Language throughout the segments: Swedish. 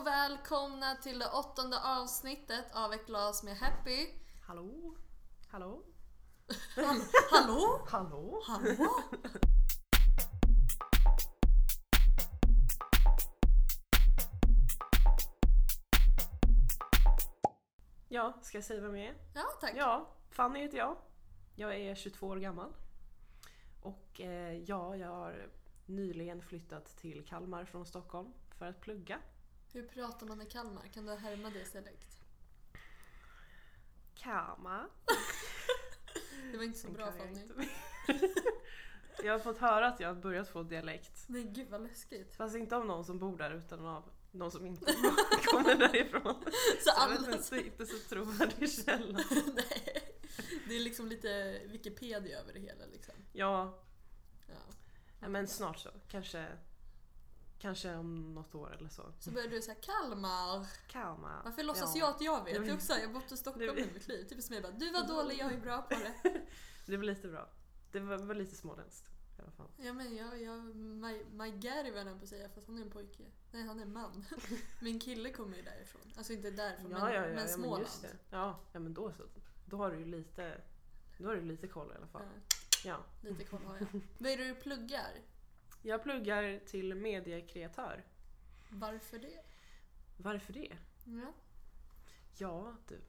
och välkomna till det åttonde avsnittet av Ett glas med Happy. Hallå? Hallå? Hallå? Hallå? Hallå? Ja, ska jag säga vem jag är? Ja, tack. Ja, Fanny heter jag. Jag är 22 år gammal. Och eh, ja, jag har nyligen flyttat till Kalmar från Stockholm för att plugga. Hur pratar man i Kalmar? Kan du härma det dialekt? Kalmar. Det var inte så Den bra jag Fanny. jag har fått höra att jag har börjat få dialekt. Nej gud vad läskigt. Fast inte av någon som bor där utan av någon som inte kommer därifrån. Så vet alla... inte, inte så trovärdig källa. Nej. Det är liksom lite Wikipedia över det hela liksom. Ja, Ja. Ja, men snart så. Kanske, kanske om något år eller så. Så börjar du säga Kalmar. Kalmar. Varför låtsas Ja. jag att jag vet? Är också, jag har bott i Stockholm blir- mitt liv. Typ som jag bara, du var dålig, jag är bra på det. Det var lite bra. Det var, var lite småländskt i alla fall. Ja men jag, jag Gary var jag på att säga fast han är en pojke. Nej han är en man. Min kille kommer ju därifrån. Alltså inte därifrån Ja, men, ja, ja, men ja men Småland. det. Ja, ja, men då så. Då har du ju lite, då har du lite koll i alla fall. Ja, Ja. lite koll har jag. Vad är det du pluggar? Jag pluggar till mediekreatör. Varför det? Varför det? Ja. Ja, du.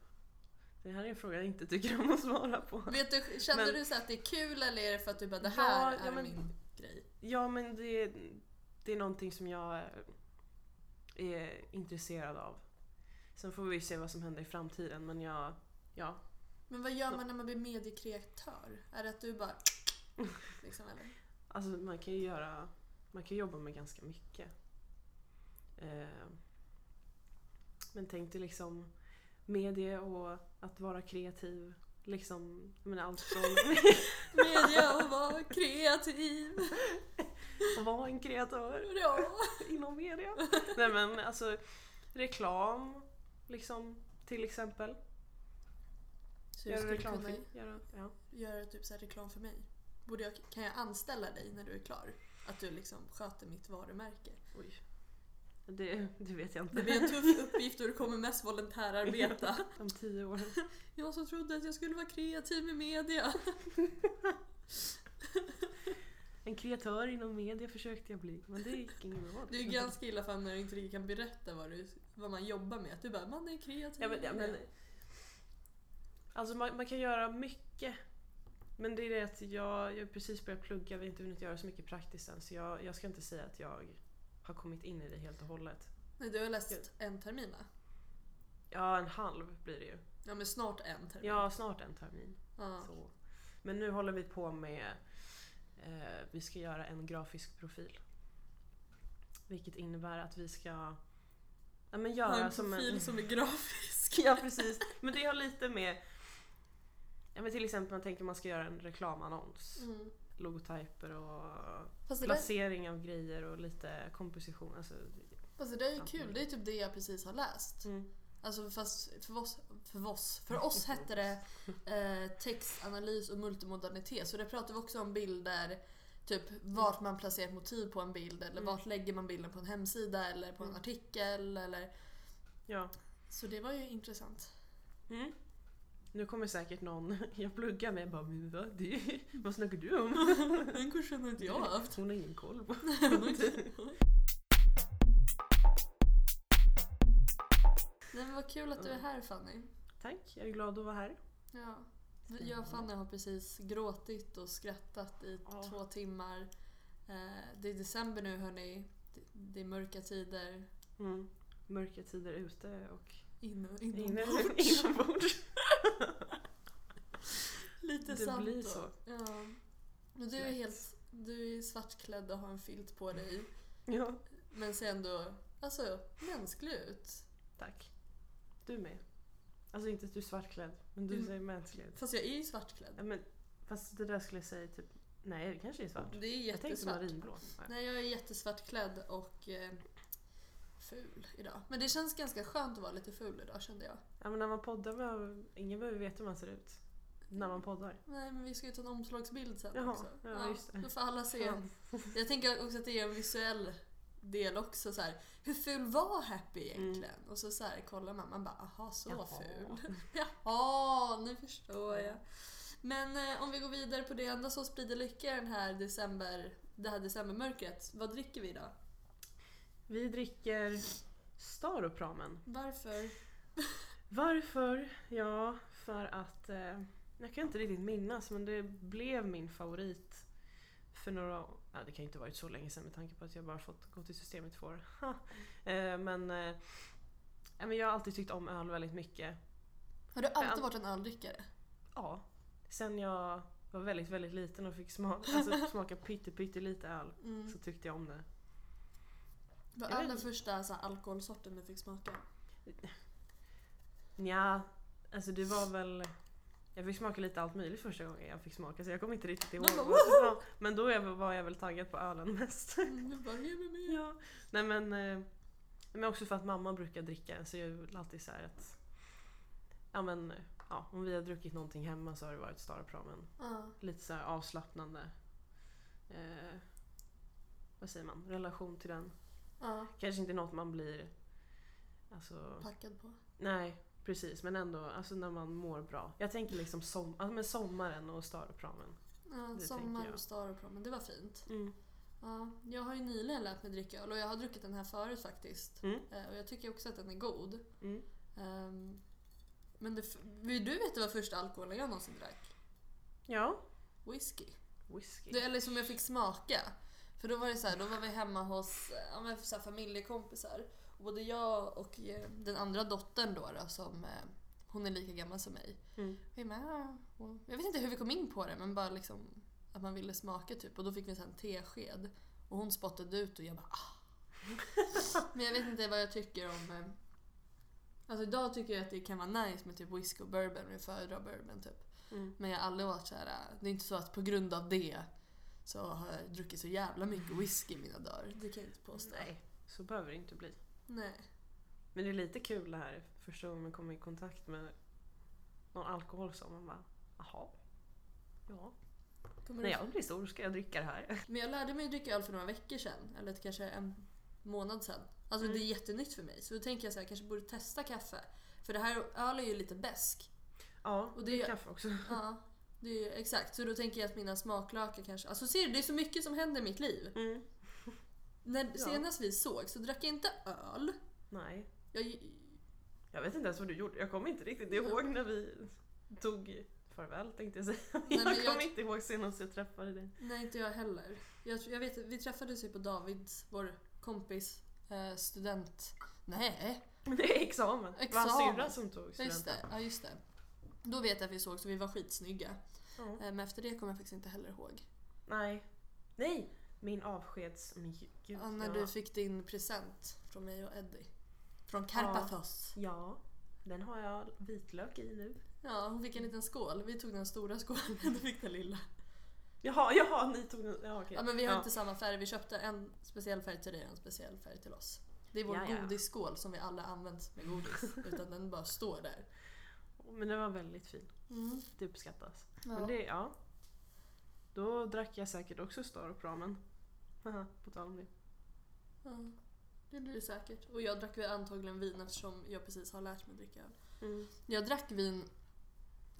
Det här är en fråga jag inte tycker om att svara på. Vet du, känner Men- du så att det är kul eller är det för att du bara det Ja, här ja, är men- min grej? Ja, men det, det är någonting som jag är intresserad av. Sen får vi se vad som händer i framtiden, men jag, ja. Men vad gör man när man blir mediekreatör? Är det att du bara liksom eller? Alltså man kan ju göra, man kan jobba med ganska mycket. Eh, men tänk dig liksom media och att vara kreativ. Liksom, jag menar allt från Media och vara kreativ. att vara en kreatör Ja. inom media. Nej men alltså reklam, liksom till exempel. Så Göra reklamfilm. kunna Göra, ja. göra typ så reklam för mig? Borde jag, kan jag anställa dig när du är klar? Att du liksom sköter mitt varumärke? Oj. Det, det vet jag Det inte. blir en tuff uppgift och du kommer mest volontärarbeta. Om tio år. Jag som trodde att jag skulle vara kreativ med media. En kreatör inom media försökte jag bli, men det gick inget bra. Det är ju ganska illa för när du inte riktigt kan berätta vad, du, vad man jobbar med. Att du bara, man är kreativ Ja, men, ja, men, alltså man, man kan göra mycket. Men det är det att jag, jag precis börjat plugga, vi har inte hunnit göra så mycket praktiskt än. Så jag, jag ska inte säga att jag har kommit in i det helt och hållet. Nej, du har läst en termin va? Ja, en halv blir det ju. Ja men snart en termin. Ja, snart en termin. Ja. Så. Men nu håller vi på med, eh, vi ska göra en grafisk profil. Vilket innebär att vi ska ja, men Ha göra en som profil en... som är grafisk. Ja precis, men det har lite med Ja men till exempel man tänker man ska göra en reklamannons. Mm. Logotyper och Fast, det där, placering av grejer och lite komposition. Alltså, fast det är ju kul, det är typ det jag precis har läst. mm. Alltså fast för oss, för oss, för oss hette det eh, textanalys och multimodalitet. Så det pratar vi också om bilder, typ vart man placerar motiv på en bild eller Mm. vart lägger man bilden på en hemsida eller på en Mm. artikel eller Ja. Så det var ju intressant. Mm. Nu kommer säkert någon jag pluggar med bara men vad, det, vad snackar du om? Den kursen har inte jag haft. Hon har ingen koll på. Nej men vad kul att du är här Fanny. Tack, jag är glad att vara här. Ja. Jag och Fanny har precis gråtit och skrattat i Ja. två timmar. Eh, Det är december nu hörni. Det- är mörka tider. Mm. Mörka tider ute och In, inne, inombords. inombords. Lite Det sant blir då. så. Ja. Men du är helt du är svartklädd och har en filt på dig. Ja, Men ser ändå alltså, mänsklig ut. tack. Du med. Alltså inte att du är svartklädd, men du Mm. ser mänsklig ut. Fast jag är ju svartklädd. Ja, men, fast det där skulle jag säga typ, nej det kanske är svart. Det är Jag tänkte jättesvart. marinblå. Nej. Nej, jag är jättesvartklädd och eh, ful idag. Men det känns ganska skönt att vara lite ful idag kände jag. Ja, men när man poddar behöver ingen behöver veta hur man ser ut. När man poddar. Nej, men vi ska ju ta en omslagsbild sen Jaha, också. ja, just det. Då får alla se. Jag tänker också att det är en visuell del också så här, hur ful var Happy egentligen? Och så, så här, kollar man, man bara aha så Jaha. ful. Jaha, nu förstår jag. Men eh, om vi går vidare på det enda som sprider lycka den här december, det här decembermörkret. Vad dricker vi idag? Vi dricker Staropramen. Varför? Varför? Ja, för att... Eh, jag kan inte riktigt minnas men det blev min favorit för några... Ja, det kan ju inte varit så länge sedan med tanke på att jag bara fått gå till systemet två år. Eh, men, eh, men jag har alltid tyckt om öl väldigt mycket. Har du alltid Ja. varit en öldrickare? Ja, sen jag var väldigt, väldigt liten och fick smaka, alltså, smaka pytte, pytte lite öl Mm. så tyckte jag om det. Vad Jag är vet den första så här, alkoholsorten du fick smaka? Ja, alltså det var väl... Jag fick smaka lite allt möjligt första gången jag fick smaka så jag kommer inte riktigt ihåg. Bara, vad. Men då var jag väl taggad på ölen mest. Mm, bara, ja. Nej men, eh, men också för att mamma brukar dricka så jag är alltid så här att... Ja men, ja, om vi har druckit någonting hemma så har det varit Staropramen. Ja. Lite så här avslappnande. Eh, vad säger man? Relation till den. ja, Kanske inte något man blir... Alltså... packad på. Nej, precis. Men ändå alltså när man mår bra. Jag tänker liksom som, alltså med sommaren och Staropramen. Ja, Det sommar och Staropramen, det var fint. Mm. Ja, jag har ju nyligen lärt mig dricka öl och jag har druckit den här förut faktiskt. Mm. Eh, Och jag tycker också att den är god. Mm. Ehm, men det, vill du veta vad första alkoholen jag någonsin drack? Ja. Whisky. Whisky. Det, eller som jag fick smaka. För då var det så här, då var vi hemma hos ja, så här, familjekompisar. Och både jag och eh, den andra dottern då, då som eh, hon är lika gammal som mig. Mm. Vi med, och jag vet inte hur vi kom in på det men bara liksom att man ville smaka typ. Och då fick vi en tesked. Och hon spottade ut och jag bara ah. Men jag vet inte vad jag tycker om... eh, Alltså idag tycker jag att det kan vara nice med typ whisky och bourbon. och Jag föredrar bourbon typ. Mm. Men jag har aldrig varit så här. äh, Det är inte så att på grund av det så har jag druckit så jävla mycket whisky i mina dagar. Det kan jag inte påstå. Nej, så behöver det inte bli. Nej. Men det är lite kul det här första gången man kommer i kontakt med någon alkohol som man bara, jaha. Ja, Kommer när jag blir stor ska jag dricka det här. Men jag lärde mig dricka öl för några veckor sedan. Eller kanske en månad sedan. Alltså Mm. det är jättenytt för mig. Så då tänker jag så här, jag kanske borde testa kaffe. För det här öl är ju lite besk. Ja, Och det- det är kaffe också. Ja, det är exakt. Så då tänker jag att mina smaklökar kanske... Alltså ser du, det är så mycket som händer i mitt liv. Mm. När Ja. senast vi såg så drack jag inte öl. Nej, Jag, jag vet inte ens vad du gjorde. Jag kommer inte riktigt ihåg när vi tog farväl tänkte jag säga. men jag kommer jag- inte ihåg senast jag träffade dig. nej, inte jag heller. Jag, jag vet, vi träffades ju på Davids, vår kompis, eh, student... Nej, Det är examen. Det var hans syrra som tog just det. studenten. Ja, just det. Då vet jag att vi såg så vi var skitsnygga. Eh, Men efter det kommer jag faktiskt inte heller ihåg. Nej. Nej! Min avskeds... Men gud, Ja, när ja. du fick din present från mig och Eddie. Från Karpathos. Ja, den har jag vitlök i nu. Ja, hon fick en liten skål. Vi tog den stora skålen, du fick den lilla. Jaha, jaha, ni tog den. Ja, okej. Ja, men vi har ja. inte samma färg. Vi köpte en speciell färg till dig och en speciell färg till oss. Det är vår Ja, ja. godisskål som vi alla använt med godis. utan den bara står där. Men den var väldigt fin. Mm. Det uppskattas. Ja. Men det, ja. Då drack jag säkert också Staropramen. Haha, På tal om det. Ja, det blir det säkert. Och jag drack väl antagligen vin eftersom jag precis har lärt mig dricka öl. Mm. Jag drack vin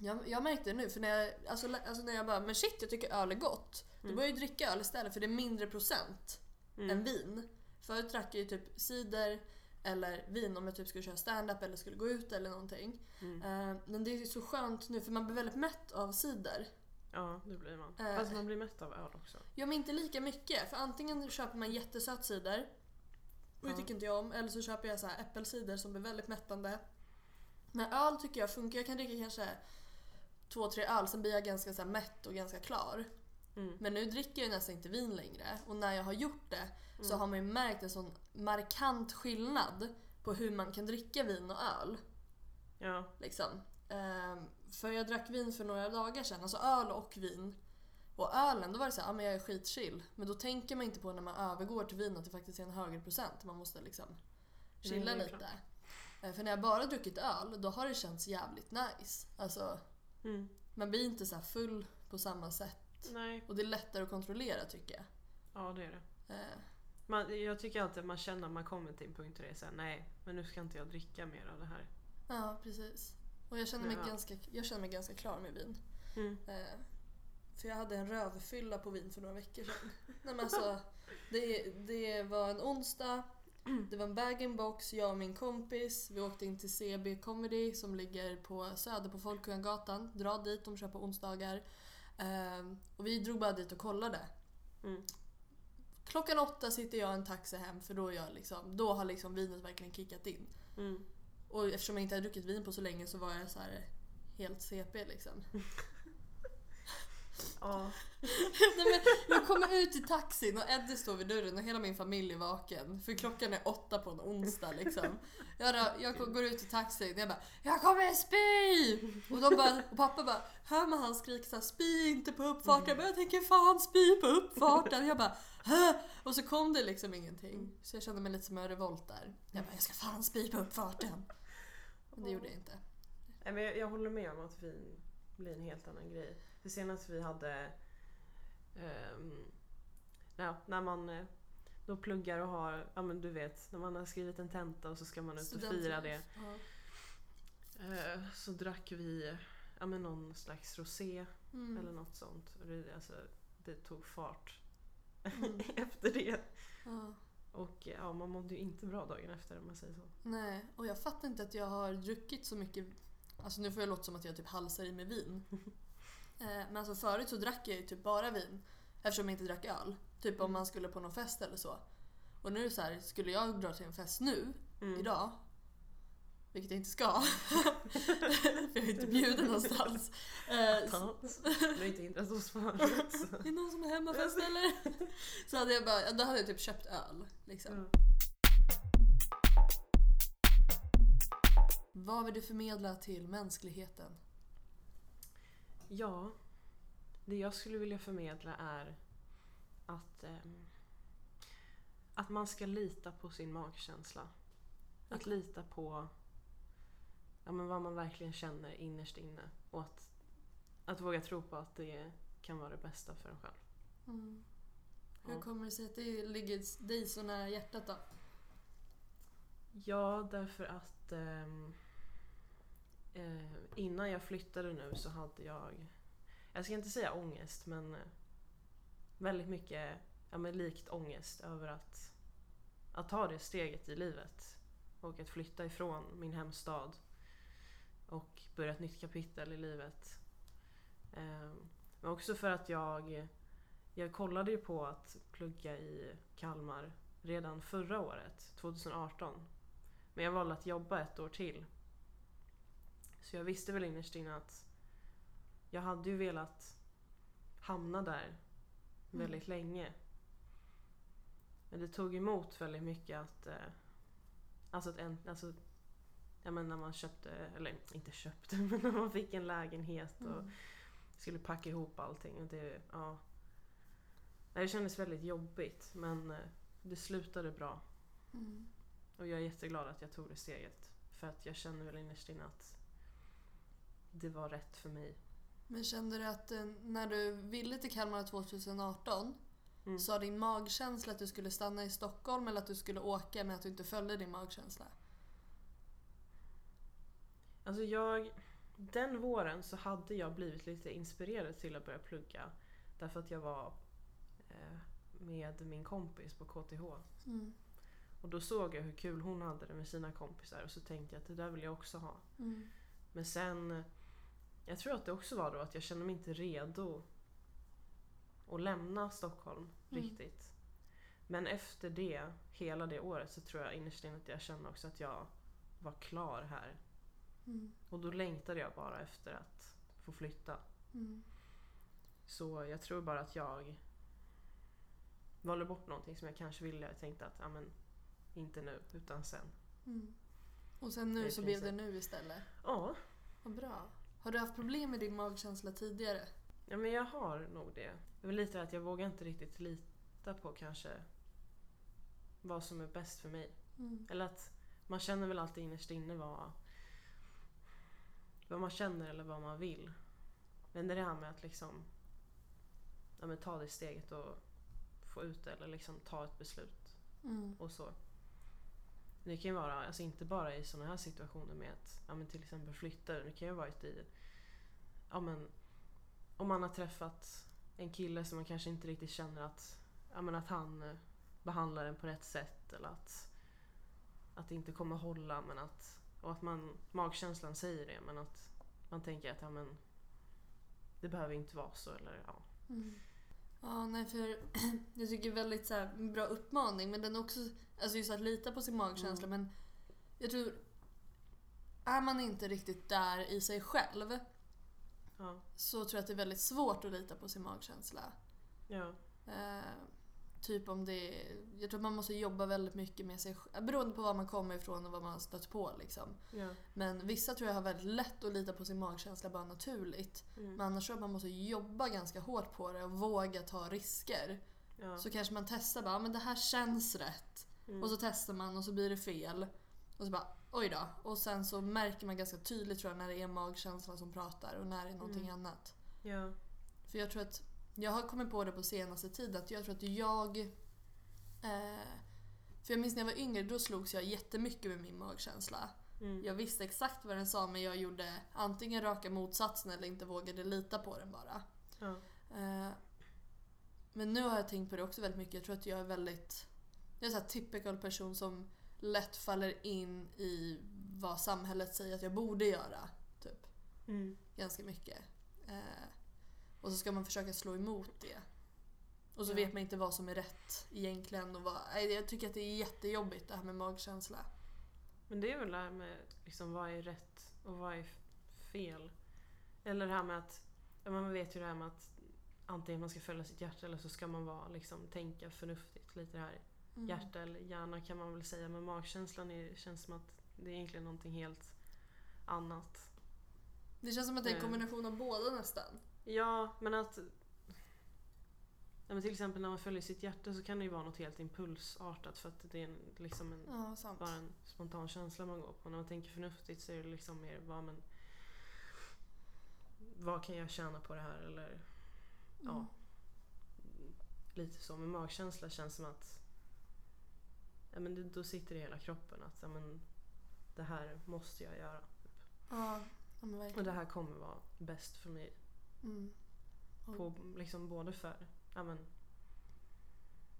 jag, jag märkte det nu, för när jag, alltså, alltså när jag bara men shit jag tycker öl är gott. Då Mm. började jag dricka öl istället för det är mindre procent än Mm. vin. Förut drack jag ju typ cider eller vin om jag typ skulle köra stand-up eller skulle gå ut eller någonting. Mm. Eh, men det är så skönt nu för man blir väldigt mätt av cider. Ja, det blir man. Eh. Fast man blir mätt av öl också. Ja men inte lika mycket för antingen köper man jättesöt cider och det tycker inte jag om. Eller så köper jag så här äppelcider som blir väldigt mättande. Men öl tycker jag funkar. Jag kan dricka kanske två, tre öl sen blir jag ganska så här mätt och ganska klar. Mm. Men nu dricker jag nästan inte vin längre och när jag har gjort det så Mm. har man ju märkt en sån markant skillnad på hur man kan dricka vin och öl. Ja. Liksom. Ehm, för jag drack vin för några dagar sedan, alltså öl och vin. Och ölen, då var det så här, ja men jag är skitchill. Men då tänker man inte på när man övergår till vin att det faktiskt är en högre procent. Man måste liksom chilla är lite. Eh, För när jag bara druckit öl, då har det känts jävligt nice. Alltså, Mm. man blir inte så full på samma sätt. Nej. Och det är lättare att kontrollera tycker jag. Ja, det är det. Eh, Man, jag tycker alltid att man känner att man kommer till en punkt där det är såhär, nej men nu ska inte jag dricka mer av det här. Ja, precis. Och jag känner mig, Ja. ganska, jag känner mig ganska klar med vin. Mm. Eh, för jag hade en rövfylla på vin för några veckor sedan. Nej, men alltså, det, det var en onsdag, det var en bag-in-box, jag och min kompis. Vi åkte in till CB Comedy som ligger på Söder på Folkungagatan. Dra dit, de kör på onsdagar. Eh, och vi drog bara dit och kollade. Mm. Klockan åtta sitter jag i en taxi hem för då, jag liksom, då har liksom vinet verkligen kickat in. Mm. Och eftersom jag inte hade druckit vin på så länge så var jag så här helt CP liksom. Ja. Nej, men jag kommer ut i taxin och Eddie står vid dörren och hela min familj är vaken. För klockan är åtta på en onsdag liksom. Jag, jag går ut i taxin och jag bara Jag kommer spy! Och, de bara, och pappa bara Hör man han skrika såhär spy inte på uppfarten. Men jag tänker fan spy på uppfarten. Jag bara Hö? Och så kom det liksom ingenting. Så jag kände mig lite som en revolt där. Jag bara jag ska fan spy på uppfarten. Men det gjorde jag inte. Nej, men jag, jag håller med om att vin blir en helt annan grej. För senast vi hade... ehm, ja, när man eh, då pluggar och har, ja men du vet, när man har skrivit en tenta och så ska man ut och fira det. Ja. Eh, så drack vi ja, men någon slags rosé Mm. eller något sånt. Och det, alltså, det tog fart Mm. efter det. Ja. Och ja, man mådde ju inte bra dagen efter om man säger så. Nej, och jag fattar inte att jag har druckit så mycket. Alltså nu får jag låta som att jag typ halsar i mig vin. Eh, Men alltså förut så drack jag ju typ bara vin. Eftersom jag inte drack öl. Typ om man skulle på någon fest eller så. Och nu så här, skulle jag dra till en fest nu, Mm. idag. Vilket jag inte ska. för jag är inte bjuden någonstans. Eh, så-. Du har inte hindrat oss förut. så. är det någon som är hemmafest eller? Så hade jag bara, då hade jag typ köpt öl. Liksom. Ja. Vad vill du förmedla till mänskligheten? Ja, det jag skulle vilja förmedla är att, ehm, att man ska lita på sin magkänsla. Att Okej. lita på ja, men vad man verkligen känner innerst inne. Och att, att våga tro på att det kan vara det bästa för en själv. Mm. Hur Ja. kommer det sig att det ligger dig så nära hjärtat då? Ja, därför att ehm, eh, innan jag flyttade nu så hade jag, jag ska inte säga ångest, men eh, väldigt mycket ja, men likt ångest över att, att ta det steget i livet. Och att flytta ifrån min hemstad och börja ett nytt kapitel i livet. Eh, men också för att jag, jag kollade ju på att plugga i Kalmar redan förra året, 2018. Men jag valde att jobba ett år till. Så jag visste väl innerst inne att jag hade ju velat hamna där väldigt länge. Men det tog emot väldigt mycket att... Eh, alltså att en, alltså, ja, men när man köpte, eller inte köpte, men när man fick en lägenhet och Mm. skulle packa ihop allting. Och det, ja. Det kändes väldigt jobbigt men eh, det slutade bra. Mm. Och jag är jätteglad att jag tog det steget. För att jag känner väl innerst inne att det var rätt för mig. Men kände du att eh, när du ville till Kalmar 2018 Mm. sa din magkänsla att du skulle stanna i Stockholm eller att du skulle åka men att du inte följde din magkänsla? Alltså jag, den våren så hade jag blivit lite inspirerad till att börja plugga. Därför att jag var eh, med min kompis på KTH. Mm. Och då såg jag hur kul hon hade det med sina kompisar och så tänkte jag att det där vill jag också ha. Mm. Men sen, jag tror att det också var då att jag kände mig inte redo att lämna Stockholm Mm. riktigt. Men efter det, hela det året, så tror jag innerst inne att jag kände också att jag var klar här. Mm. Och då längtade jag bara efter att få flytta. Mm. Så jag tror bara att jag valde bort någonting som jag kanske ville. Jag tänkte att, ja men, inte nu, utan sen. Mm. Och sen nu så blev det nu istället. Ja, Vad bra. Har du haft problem med din magkänsla tidigare? Ja men jag har nog det. Det var lite att jag vågar inte riktigt lita på kanske vad som är bäst för mig. Mm. Eller att man känner väl alltid innerst inne vad, vad man känner eller vad man vill. Men det här med att liksom ja, men ta det steget och få ut det eller liksom ta ett beslut. Mm. och så. Det kan ju vara, alltså inte bara i sådana här situationer med att ja, men till exempel flytta. Det kan ju ha varit i, ja men om man har träffat en kille som man kanske inte riktigt känner att, ja, men att han eh, behandlar en på rätt sätt eller att, att det inte kommer hålla men att, och att man, magkänslan säger det men att man tänker att ja, men, det behöver inte vara så eller ja. Mm. Ja, nej för jag tycker väldigt så här, bra uppmaning men den är också, alltså just att lita på sin magkänsla Mm. men jag tror, är man inte riktigt där i sig själv Ja, så tror jag att det är väldigt svårt att lita på sin magkänsla. ja, Eh, typ om det jag tror man måste jobba väldigt mycket med sig själv, beroende på var man kommer ifrån och vad man har stött på liksom. ja. Men vissa tror jag har väldigt lätt att lita på sin magkänsla bara naturligt. Mm. Men annars tror jag man måste jobba ganska hårt på det och våga ta risker. ja. Så kanske man testar bara, "Ja, men det här känns rätt. Mm. Och så testar man och så blir det fel. Och så bara, oj då. Och sen så märker man ganska tydligt tror jag när det är magkänslan som pratar och när det är någonting Mm. annat. ja. För jag tror att, jag har kommit på det på senaste tiden att jag tror att jag... Eh, för jag minns när jag var yngre, då slogs jag jättemycket med min magkänsla. Mm. Jag visste exakt vad den sa men jag gjorde antingen raka motsatsen eller inte vågade lita på den bara. Ja. Eh, Men nu har jag tänkt på det också väldigt mycket. Jag tror att jag är väldigt... Jag är en sån här typical person som lätt faller in i vad samhället säger att jag borde göra. Typ. Mm. Ganska mycket. Eh, och så ska man försöka slå emot det. Och så Ja. vet man inte vad som är rätt egentligen. Och vad, jag tycker att det är jättejobbigt det här med magkänsla. Men det är väl det här med liksom, vad är rätt och vad är fel. Eller det här med att, man vet ju det här med att antingen man ska följa sitt hjärta eller så ska man vara, liksom, tänka förnuftigt. Lite det här Mm. hjärta eller hjärna kan man väl säga. Men magkänslan är, känns som att det är egentligen någonting helt annat. Det känns som att det är en Eh. kombination av båda nästan. Ja, men att... Ja, men till exempel när man följer sitt hjärta så kan det ju vara något helt impulsartat för att det är en, liksom en, Ja, bara en spontan känsla man går på. När man tänker förnuftigt så är det liksom mer vad men Vad kan jag tjäna på det här? Eller ja. Mm. lite så. Men magkänsla känns som att ja, men det, då sitter det i hela kroppen att ja, men, det här måste jag göra. Ja, ja men Och det här kommer vara bäst för mig. Mm. På, liksom både för ja, men,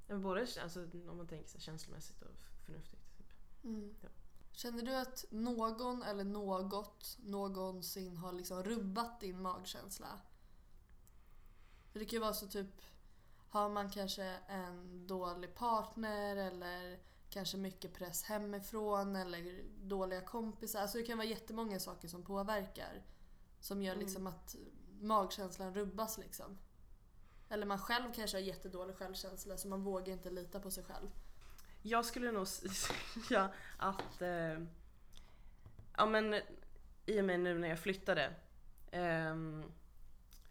ja, men både alltså, om man tänker sig känslomässigt och förnuftigt. Typ. Mm. Ja. Känner du att någon eller något någonsin har liksom rubbat din magkänsla? För det kan ju vara så typ, har man kanske en dålig partner eller kanske mycket press hemifrån eller dåliga kompisar. Alltså det kan vara jättemånga saker som påverkar. Som gör Mm. liksom att magkänslan rubbas liksom. Eller man själv kanske har jättedålig självkänsla så man vågar inte lita på sig själv. Jag skulle nog säga att eh, ja, men, i och med nu när jag flyttade eh,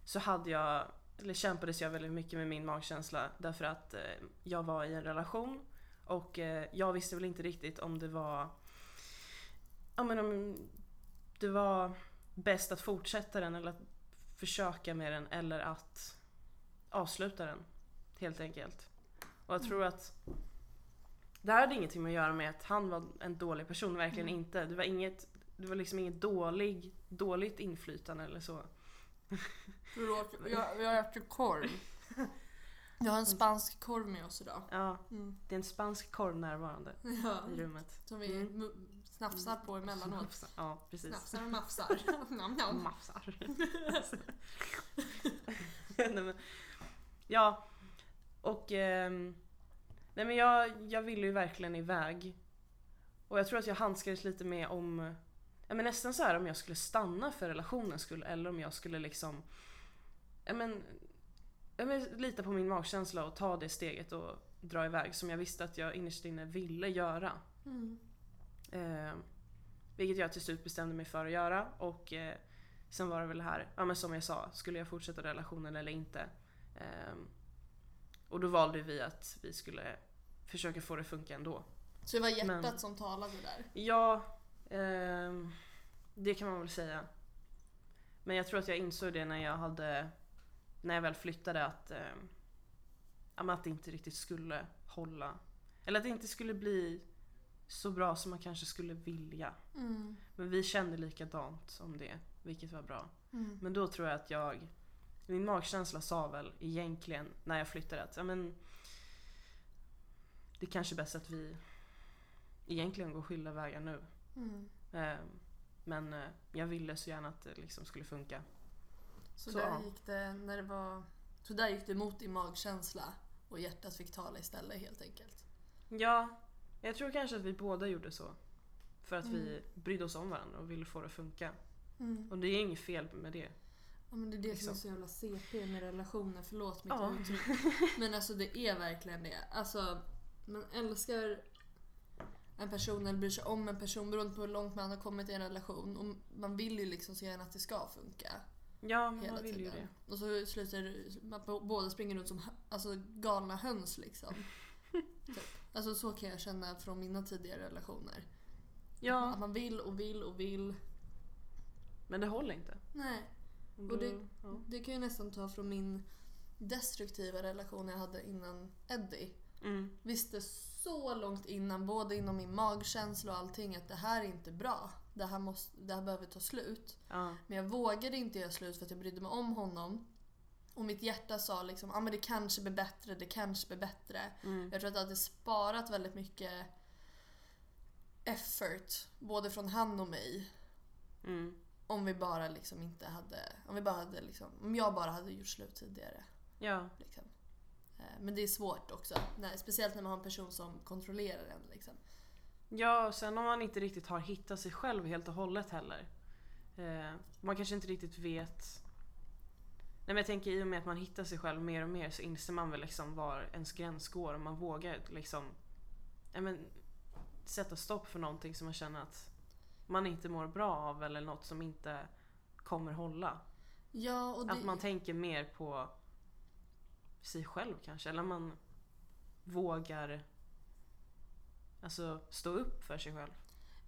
så hade jag, eller kämpades jag väldigt mycket med min magkänsla därför att eh, jag var i en relation och eh, jag visste väl inte riktigt om det var ja, men om det var bäst att fortsätta den eller att försöka med den eller att avsluta den helt enkelt. Och jag tror att det här hade ingenting med att göra med att han var en dålig person, verkligen Mm. inte. Det var inget, det var liksom inget dålig, dåligt inflytande eller så. Förlåt, jag, jag äter korv. Jag har en spansk korv med oss idag. Ja, Mm. det är en spansk korv närvarande Ja, i rummet. som vi Mm. Snafsar på emellanåt. Ja, precis. Snafsar och mafsar. Nam, nam. Mafsar. ja, och ehm, nej, men jag, jag ville ju verkligen iväg. Och jag tror att jag handskades lite med om, ja, men nästan så här om jag skulle stanna för relationens skull eller om jag skulle liksom, ja men, ja, men lita på min magkänsla och ta det steget och dra iväg som jag visste att jag innerst inne ville göra. Mm. Eh, vilket jag till slut bestämde mig för att göra och eh, sen var det väl det här, ja men som jag sa, skulle jag fortsätta relationen eller inte? Eh, och då valde vi att vi skulle försöka få det att funka ändå. Så det var hjärtat Men- som talade där. Ja, ehm, det kan man väl säga. Men jag tror att jag insåg det när jag hade, när jag väl flyttade att, ehm, att det inte riktigt skulle hålla. Eller att det inte skulle bli så bra som man kanske skulle vilja. Mm. Men vi kände likadant om det, vilket var bra. Mm. Men då tror jag att jag, min magkänsla sa väl egentligen när jag flyttade att ja, men, det är kanske är bäst att vi egentligen går skilda vägar nu. Mm. Eh, Men eh, jag ville så gärna att det liksom skulle funka. Så, Så, där ja. gick det när det var... Så där gick det emot din magkänsla och hjärtat fick tala istället helt enkelt. Ja, jag tror kanske att vi båda gjorde så. För att vi Mm. brydde oss om varandra och ville få det att funka. Mm. Och det är inget fel med det. Ja, men det är det som är Liksom. så jävla CP med relationer, förlåt mitt Ja. uttryck. Men alltså det är verkligen det. Alltså, man älskar en person eller bryr sig om en person beroende på hur långt man har kommit i en relation. Och man vill ju liksom så gärna att det ska funka. Ja, man vill ju tiden. det. Och så slutar man båda springer runt som alltså, galna höns liksom. typ. Alltså så kan jag känna från mina tidigare relationer. Ja, Att man vill och vill och vill. men det håller inte. Nej. Och det- ja. Det kan jag nästan ta från min destruktiva relation jag hade innan Eddie. Mm. Visste så långt innan, både inom min magkänsla och allting, att det här är inte bra. Det här, måste, det här behöver ta slut. Ja. Men jag vågade inte göra slut för att jag brydde mig om honom. Och mitt hjärta sa liksom, ah, men det kanske blir bättre, det kanske blir bättre. Mm. Jag tror att det hade sparat väldigt mycket effort, både från han och mig. Mm. Om vi bara liksom inte hade, om vi bara hade liksom, om jag bara hade gjort slut tidigare. Ja. Liksom. Eh, Men det är svårt också, när, speciellt när man har en person som kontrollerar en. Liksom. ja, och sen om man inte riktigt har hittat sig själv helt och hållet heller. Eh, man kanske inte riktigt vet men jag tänker i och med att man hittar sig själv mer och mer så inser man väl liksom var ens gräns går och man vågar liksom ja, men, sätta stopp för någonting som man känner att man inte mår bra av eller något som inte kommer hålla. Ja, det, Att man tänker mer på sig själv kanske. Eller man vågar alltså, stå upp för sig själv.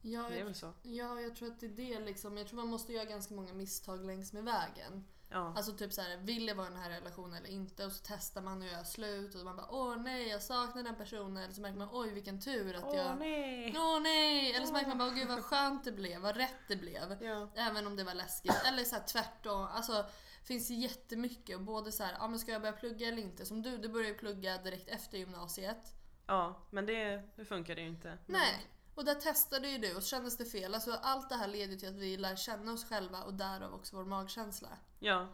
ja, Det är väl så? ja, jag tror att det är det liksom. Jag tror man måste göra ganska många misstag längs med vägen. Ja. Alltså typ så här, vill jag vara i den här relationen eller inte? Och så testar man och gör slut och man bara åh nej jag saknar den personen. Eller så märker man oj vilken tur att Åh jag... nej! Åh nej! Eller så märker man bara gud vad skönt det blev, vad rätt det blev. Ja. Även om det var läskigt. Eller så här, tvärtom. Alltså, det finns jättemycket. Och både så här, ja, men ska jag börja plugga eller inte? Som du, du började ju plugga direkt efter gymnasiet. ja, men det, det funkar det ju inte. Nej. Och där testade ju du och så kändes det fel. Alltså, allt det här leder till att vi lär känna oss själva och därav också vår magkänsla. Ja.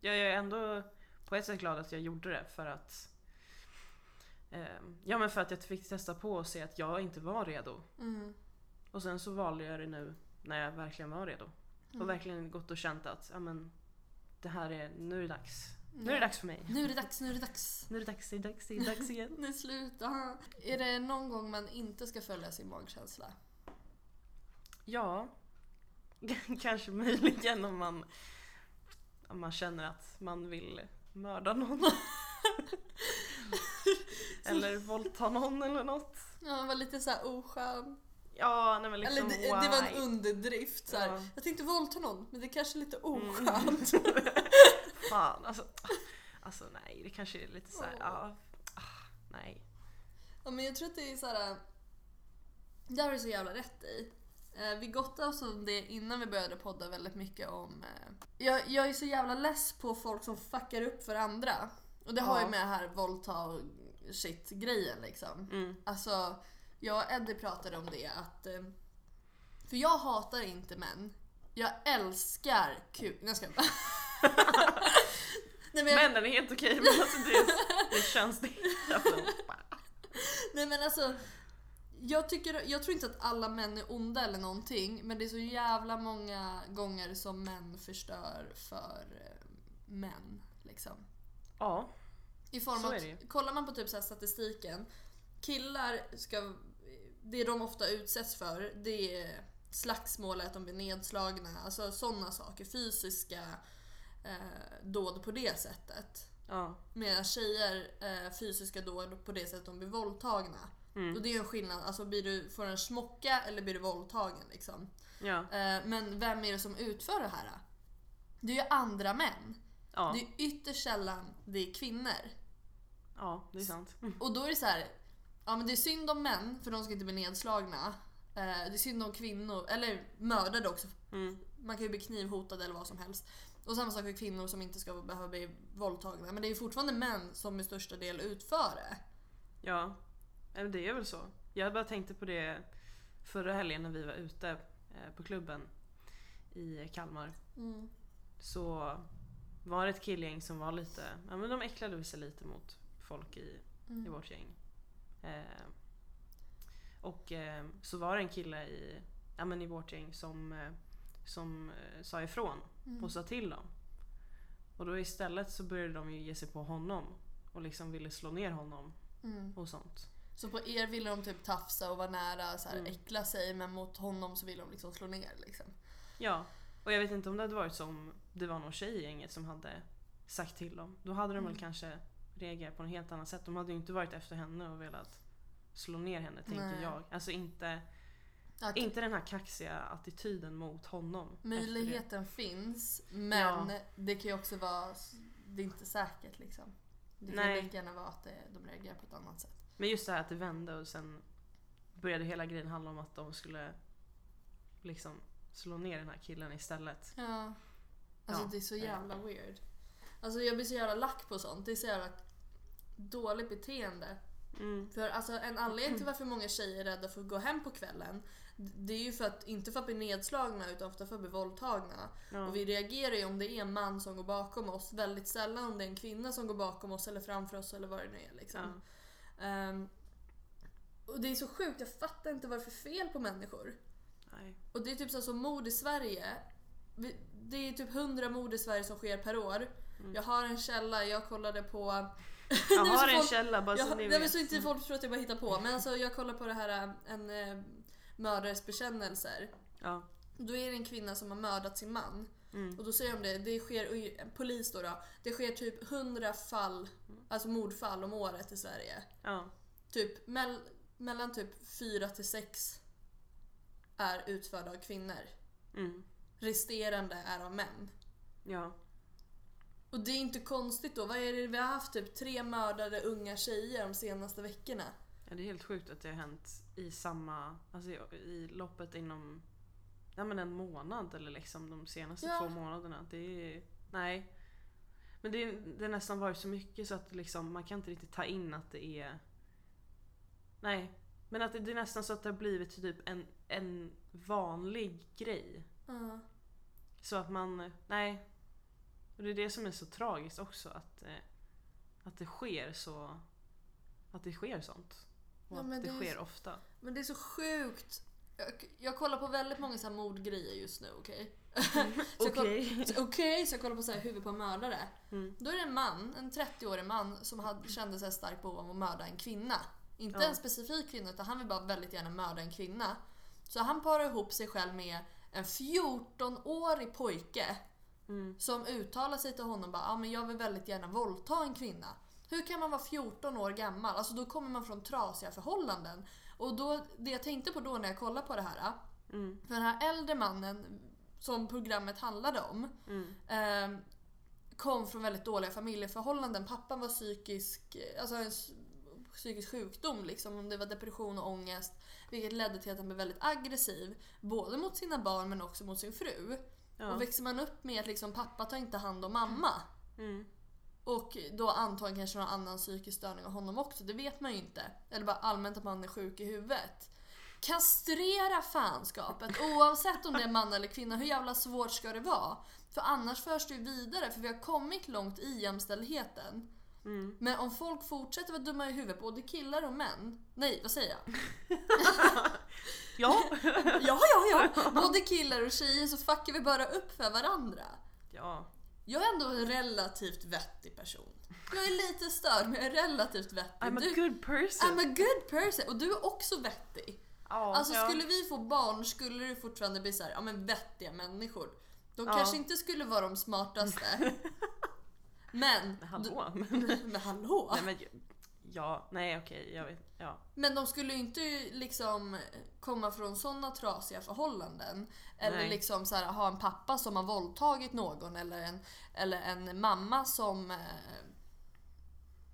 Jag är ändå på ett sätt glad att jag gjorde det för att ehm, Ja men för att jag fick testa på och se att jag inte var redo. Mm. Och sen så valde jag det nu när jag verkligen var redo. Mm. Och verkligen gått och känt att ja, men, det här är, nu är det dags. Nu är det dags för mig. Nu är det dags, nu är det dags. Nu är det dags, det är dags, det är dags igen. Nu sluta. Är det någon gång man inte ska följa sin magkänsla? Ja, kanske möjligen om man, om man känner att man vill mörda någon. eller våldta någon eller något. Ja, man var lite så här oskön. Ja, nej men liksom Eller det, det var en underdrift. Så. Ja. Jag tänkte våldta någon, men det är kanske är lite Mm. Fan alltså. Alltså nej, det kanske är lite såhär, Åh. ja. ah, nej. Ja, men jag tror att det är så här. Det har du så jävla rätt i. Eh, Vi gottade oss om det innan vi började podda väldigt mycket om... eh, Jag, jag är så jävla less på folk som fuckar upp för andra. Och det har Ja. ju med här våldta och shit grejen liksom. Mm. Alltså, jag och Eddie pratade om det att... eh, För jag hatar inte män. Jag älskar kuk... Nej, jag bara. Nej, men Männen är helt okej men alltså det, det känns det. Alltså, nej men alltså. Jag, tycker, jag tror inte att alla män är onda eller någonting. Men det är så jävla många gånger som män förstör för eh, män. Liksom. ja, I form Så av är det ju. kollar man på typ så här statistiken. Killar ska, det de ofta utsätts för det är slagsmål, att de blir nedslagna, alltså sådana saker. Fysiska eh, dåd på det sättet. ja. Medan tjejer, eh, fysiska dåd på det sättet de blir våldtagna. Mm. Och det är en skillnad, alltså blir du, får en smocka eller blir du våldtagen liksom. Ja, Eh, men vem är det som utför det här? Det är ju andra män. ja, Det är ytterst sällan det är kvinnor. ja, det är sant. Mm. Och då är det så här. Ja men det är synd om män för de ska inte bli nedslagna. Eh, det är synd om kvinnor, eller mördade också. Mm. Man kan ju bli knivhotad eller vad som helst. Och samma sak för kvinnor som inte ska behöva bli våldtagna. Men det är ju fortfarande män som i största del utför det. Ja, det är väl så. Jag bara tänkte på det förra helgen när vi var ute eh, på klubben i Kalmar. Mm. Så var det ett killgäng som var lite, ja men de äcklade sig lite mot folk i, i vårt gäng. Eh, och eh, så var det en kille i, ja men i vårt gäng som, eh, som eh, sa ifrån Mm. och sa till dem. Och då istället så började de ju ge sig på honom och liksom ville slå ner honom Mm. och sånt. Så på er ville de typ tafsa och vara nära, så här, Mm. äckla sig men mot honom så ville de liksom slå ner liksom. Ja, och jag vet inte om det hade varit som det var någon tjej i gänget som hade sagt till dem. Då hade de väl Mm. kanske reagerat på något helt annat sätt. De hade ju inte varit efter henne och velat slå ner henne tänker Nej. jag. Alltså inte, Att inte den här kaxiga attityden mot honom. möjligheten finns men Ja. det kan ju också vara, det är inte säkert liksom. Det kan Nej. lika gärna vara att de reagerar på ett annat sätt. Men just det här att det vände och sen började hela grejen handla om att de skulle liksom slå ner den här killen istället. Ja. Alltså Ja. det är så jävla weird. Alltså jag blir så jävla lack på sånt. Det är så jävla dåligt beteende. Mm. För alltså en anledning till varför många tjejer är rädda för att gå hem på kvällen det är ju för att, inte för att bli nedslagna utan ofta för att bli våldtagna. Ja. Och vi reagerar ju om det är en man som går bakom oss. Väldigt sällan om det är en kvinna som går bakom oss eller framför oss eller vad det nu är. Liksom. Ehm, och det är så sjukt, jag fattar inte vad det är för fel på människor. Nej. Och det är typ så som mord i Sverige. Vi- Det är typ 100 mord i Sverige som sker per år. Mm. Jag har en källa, jag kollade på... Jag Nej, har en folk- källa bara jag, så ni nej, vet. så inte folk tror att jag bara hittar på. Men alltså jag kollar på det här äh, en äh, mördares bekännelser. Ja. Då är det en kvinna som har mördat sin man. Mm. Och då säger de det, det sker, polis då, då det sker typ 100 fall, alltså mordfall om året i Sverige. Ja. Typ mell, mellan typ 4 till 6 är utförda av kvinnor. Mm. Resterande är av män. Ja. Och det är inte konstigt då. Vad är det? Vi har haft typ tre mördade unga tjejer de senaste veckorna. Ja, det är helt sjukt att det har hänt i samma, alltså i, i loppet inom ja, men en månad eller liksom de senaste Ja. två månaderna. Det är, nej. Men det, är- det har nästan varit så mycket så att liksom, man kan inte riktigt ta in att det är Nej. Men att det, det är nästan så att det har blivit typ en, en vanlig grej. Ja. Så att man, nej. Och det är det som är så tragiskt också att, eh, att det sker så, att det sker sånt. Och Ja, men att det, det är sker så- ofta. Men det är så sjukt. Jag, jag kollar på väldigt många så här mordgrejer just nu, okej? Så jag koll- Okej. Så, Okej, så jag kollar på så här huvud på en mördare. Mm. Då är det en man, en 30-årig man, som hade, kände sig starkt behov av att mörda en kvinna. Inte Ja. en specifik kvinna, utan han vill bara väldigt gärna mörda en kvinna. Så han parar ihop sig själv med en 14-årig pojke Mm. som uttalar sig till honom bara, ah, men jag vill väldigt gärna våldta en kvinna. Hur kan man vara 14 år gammal? Alltså då kommer man från trasiga förhållanden. Och då, det jag tänkte på då när jag kollade på det här, Mm. för den här äldre mannen som programmet handlade om, Mm. eh, kom från väldigt dåliga familjeförhållanden. Pappan var psykisk, alltså en psykisk sjukdom, liksom, om det var depression och ångest. Vilket ledde till att han blev väldigt aggressiv, både mot sina barn men också mot sin fru. Ja. Och växer man upp med att liksom, pappa tar inte hand om mamma Mm. och då antagligen kanske någon annan psykisk störning av honom också, det vet man ju inte. Eller bara allmänt att man är sjuk i huvudet. Kastrera fanskapet oavsett om det är man eller kvinna. Hur jävla svårt ska det vara? För annars förs det ju vidare för vi har kommit långt i jämställdheten. Mm. Men om folk fortsätter vara dumma i huvudet, både killar och män. Nej, vad säger jag? Ja. Ja, ja, ja! Både killar och tjejer så fuckar vi bara upp för varandra. ja. Jag är ändå en relativt vettig person. Jag är lite störd men jag är relativt vettig. I'm a Du- good person. I'm a good person och du är också vettig. ja, Alltså ja. skulle vi få barn skulle det fortfarande bli så här, ja men vettiga människor. De Ja. kanske inte skulle vara de smartaste. Men... Men Hallå. Men hallå! nej men ja, nej okej, jag vet. Ja. Men de skulle ju inte liksom komma från sådana trasiga förhållanden. Eller Nej. liksom så här, ha en pappa som har våldtagit någon eller en, eller en mamma som... eh,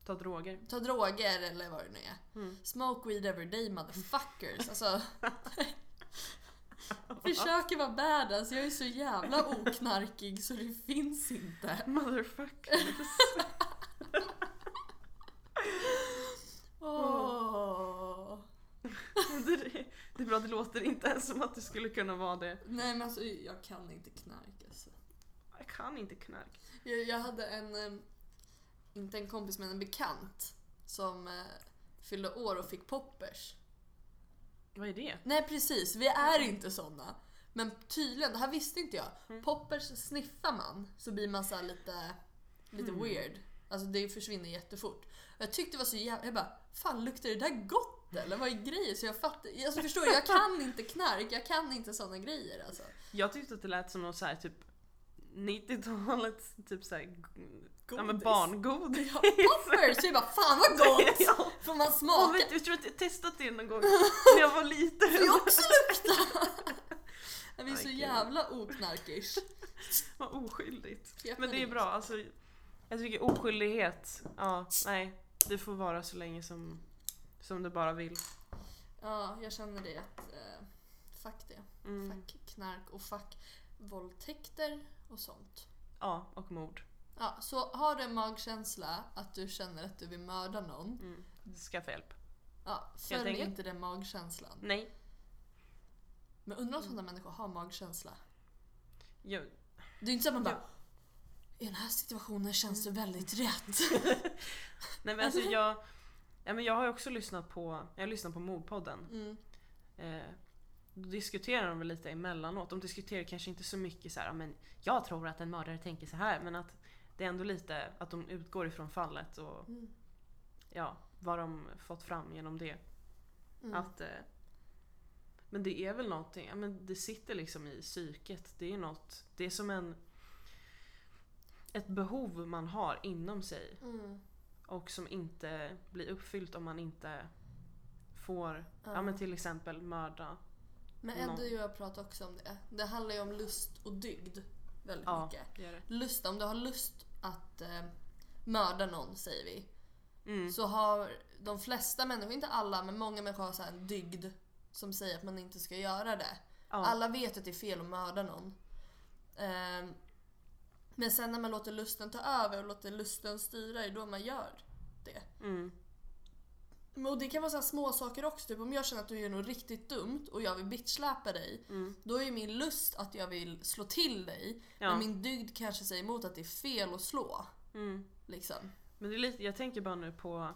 Ta droger. Ta droger eller vad det nu är. Mm. Smoke weed every day motherfuckers. Alltså. Försöker vara badass, jag är så jävla oknarkig så det finns inte. Motherfuckers. Åh. det, det är bra, det låter inte ens som att det skulle kunna vara det. Nej men alltså jag kan inte knark alltså. Jag kan inte knark. Jag, jag hade en, eh, inte en kompis men en bekant som eh, fyllde år och fick poppers. Vad är det? Nej precis, vi är inte såna. Men tydligen, det här visste inte jag. Mm. Poppers sniffar man så blir man så lite, lite Mm. weird. Alltså det försvinner jättefort. Jag tyckte det var så jävla... Jag bara, fan luktar det där gott eller? Vad är grejen? Så jag fattar, alltså förstår du, jag kan inte knark, jag kan inte såna grejer alltså. Jag tyckte att det lät som något så här typ 90-talets typ såhär ja, men Godis. barngodis. Ja, poppers! Jag bara, fan vad gott! ja. Får man smaka? vet du, jag tror att jag testat det någon gång när jag var liten. Får jag också lukta? Vi är så jävla oknarkish. Vad oskyldigt. Vet Men det är bra, alltså. Jag tycker oskyldighet, ja, nej. Det får vara så länge som, som du bara vill. Ja, jag känner det att eh, fuck det. Mm. Fuck knark och fuck våldtäkter och sånt. Ja, och mord. Ja, så har du en magkänsla att du känner att du vill mörda någon, Mm. Skaffa hjälp. ja, följ inte den magkänslan. Nej. Men undrar om sådana människor har magkänsla? Jag, Det är inte så att man bara i den här situationen känns det väldigt rätt. nej men alltså jag, ja, men jag har också lyssnat på, jag har lyssnat på mordpodden. Mm. Eh, då diskuterar de väl lite emellanåt. De diskuterar kanske inte så mycket så här, "Ja, men jag tror att en mördare tänker så här men att det är ändå lite att de utgår ifrån fallet och Mm. ja, vad de fått fram genom det. Mm. Att, eh, men det är väl någonting, ja, men det sitter liksom i psyket. Det är något, det är som en ett behov man har inom sig Mm. och som inte blir uppfyllt om man inte får, ja, men till exempel mörda. Men. Eddie och jag pratade också om det. Det handlar ju om lust och dygd väldigt Ja, mycket. det det. Lust, om du har lust att eh, mörda någon säger vi. Mm. Så har de flesta människor, inte alla, men många människor har så här en dygd som säger att man inte ska göra det. Ja. Alla vet att det är fel att mörda någon. Ehm, men sen när man låter lusten ta över och låter lusten styra, är då man gör det. Mm. Men- Och det kan vara så små saker också. Typ om jag känner att du gör något riktigt dumt och jag vill bitchsläpa dig. Mm. Då är min lust att jag vill slå till dig. Ja. Men min dygd kanske säger emot att det är fel att slå. Mm. Liksom. Men det är lite, jag tänker bara nu på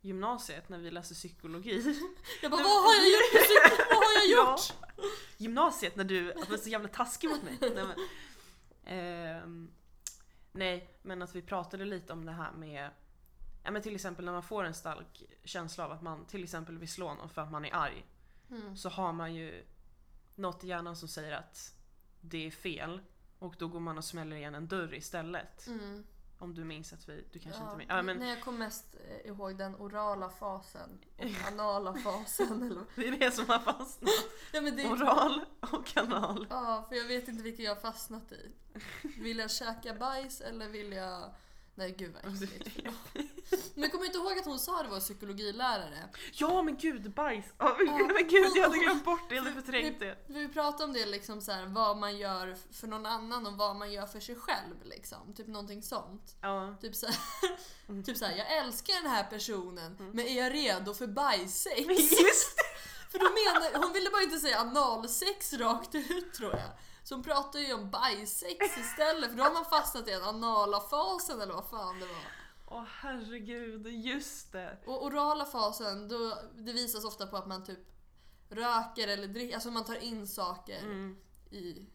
gymnasiet när vi läser psykologi. Jag bara, vad har jag gjort? Vad har jag Ja. gjort? Gymnasiet när du var så jävla taskig mot mig. Nej men, ehm, nej, men att vi pratade lite om det här med Ja men till exempel när man får en stark känsla av att man till exempel vill slå någon för att man är arg. Mm. Så har man ju något i hjärnan som säger att det är fel. Och då går man och smäller igen en dörr istället. Mm. Om du minns att vi, du kanske Ja. inte minns. Ja, men Nej, jag kommer mest eh, ihåg den orala fasen och anala fasen. Eller... det är det som har fastnat. ja, det... Oral och kanal. ja, för jag vet inte vilken jag har fastnat i. Vill jag käka bajs eller vill jag... Nej gud vad äckligt. Men kommer inte ihåg att hon sa det var psykologilärare. Ja men gud, bajs! Ja, men, Ja. men gud, jag hade glömt bort det, jag hade förträngt det. Vi pratade om det liksom så här, vad man gör för någon annan och vad man gör för sig själv. Liksom. Typ någonting sånt. Ja. Typ så här, typ så här, jag älskar den här personen men är jag redo för bajssex? Just För då menar, hon ville bara inte säga analsex rakt ut tror jag. Så hon pratar ju om bajssex istället för då har man fastnat i den anala fasen eller vad fan det var. Åh herregud, just det. Och orala fasen, då, det visas ofta på att man typ röker eller dricker, alltså man tar in saker Mm. i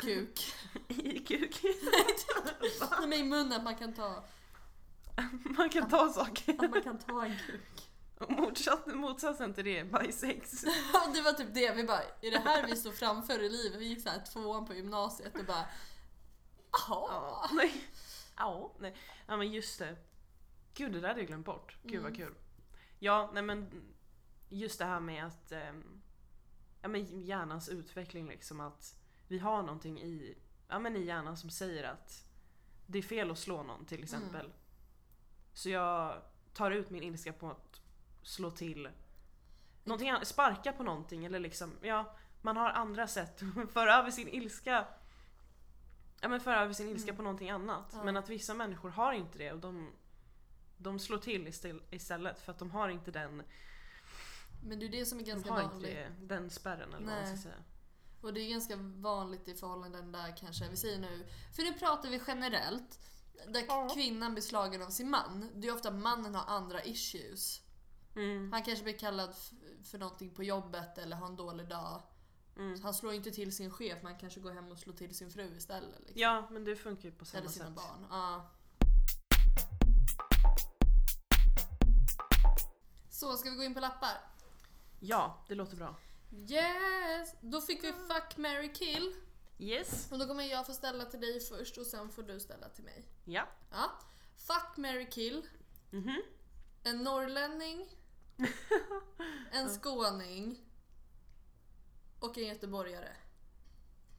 kuk. I kuk. Nej, men i munnen, man kan ta, Man kan ta saker. att man kan ta en kuk. Och Motsatt, motsatsen till det är bajsex. Ja, det var typ det, vi bara, är det här vi står framför i livet? Vi gick såhär tvåan på gymnasiet och bara, Ja, jaha. nej. Ja, nej. Ja men just det. Gud det där hade jag glömt bort. Gud vad Mm. kul. Ja, nej men just det här med att ehm, ja, men hjärnans utveckling liksom att vi har någonting i, ja, men i hjärnan som säger att det är fel att slå någon till exempel. Så jag tar ut min ilska på att slå till. Någonting sparka på någonting eller liksom, ja. Man har andra sätt att föra över sin ilska. Ja men föra över sin ilska Mm. på någonting annat. Ja. Men att vissa människor har inte det och de, de slår till istället för att de har inte den, Men det är det som är de ganska har inte vanligt. det, den spärren eller vad man ska Nej. säga. Och det är ganska vanligt i förhållanden där kanske, vi säger nu, för nu pratar vi generellt, där Ja. kvinnan blir slagen av sin man. Det är ofta mannen har andra issues. Mm, Han kanske blir kallad för någonting på jobbet eller har en dålig dag. mm. Han slår inte till sin chef, man kanske går hem och slår till sin fru istället. Liksom. Ja men det funkar ju på samma eller sina sätt. barn. Ja. Så, ska vi gå in på lappar? Ja, det låter bra. Yes! Då fick vi fuck, marry, kill. Yes. Och då kommer jag få ställa till dig först och sen får du ställa till mig. Ja. Ja. Fuck, marry, kill. Mhm. En norrlänning. en skåning. Och en göteborgare.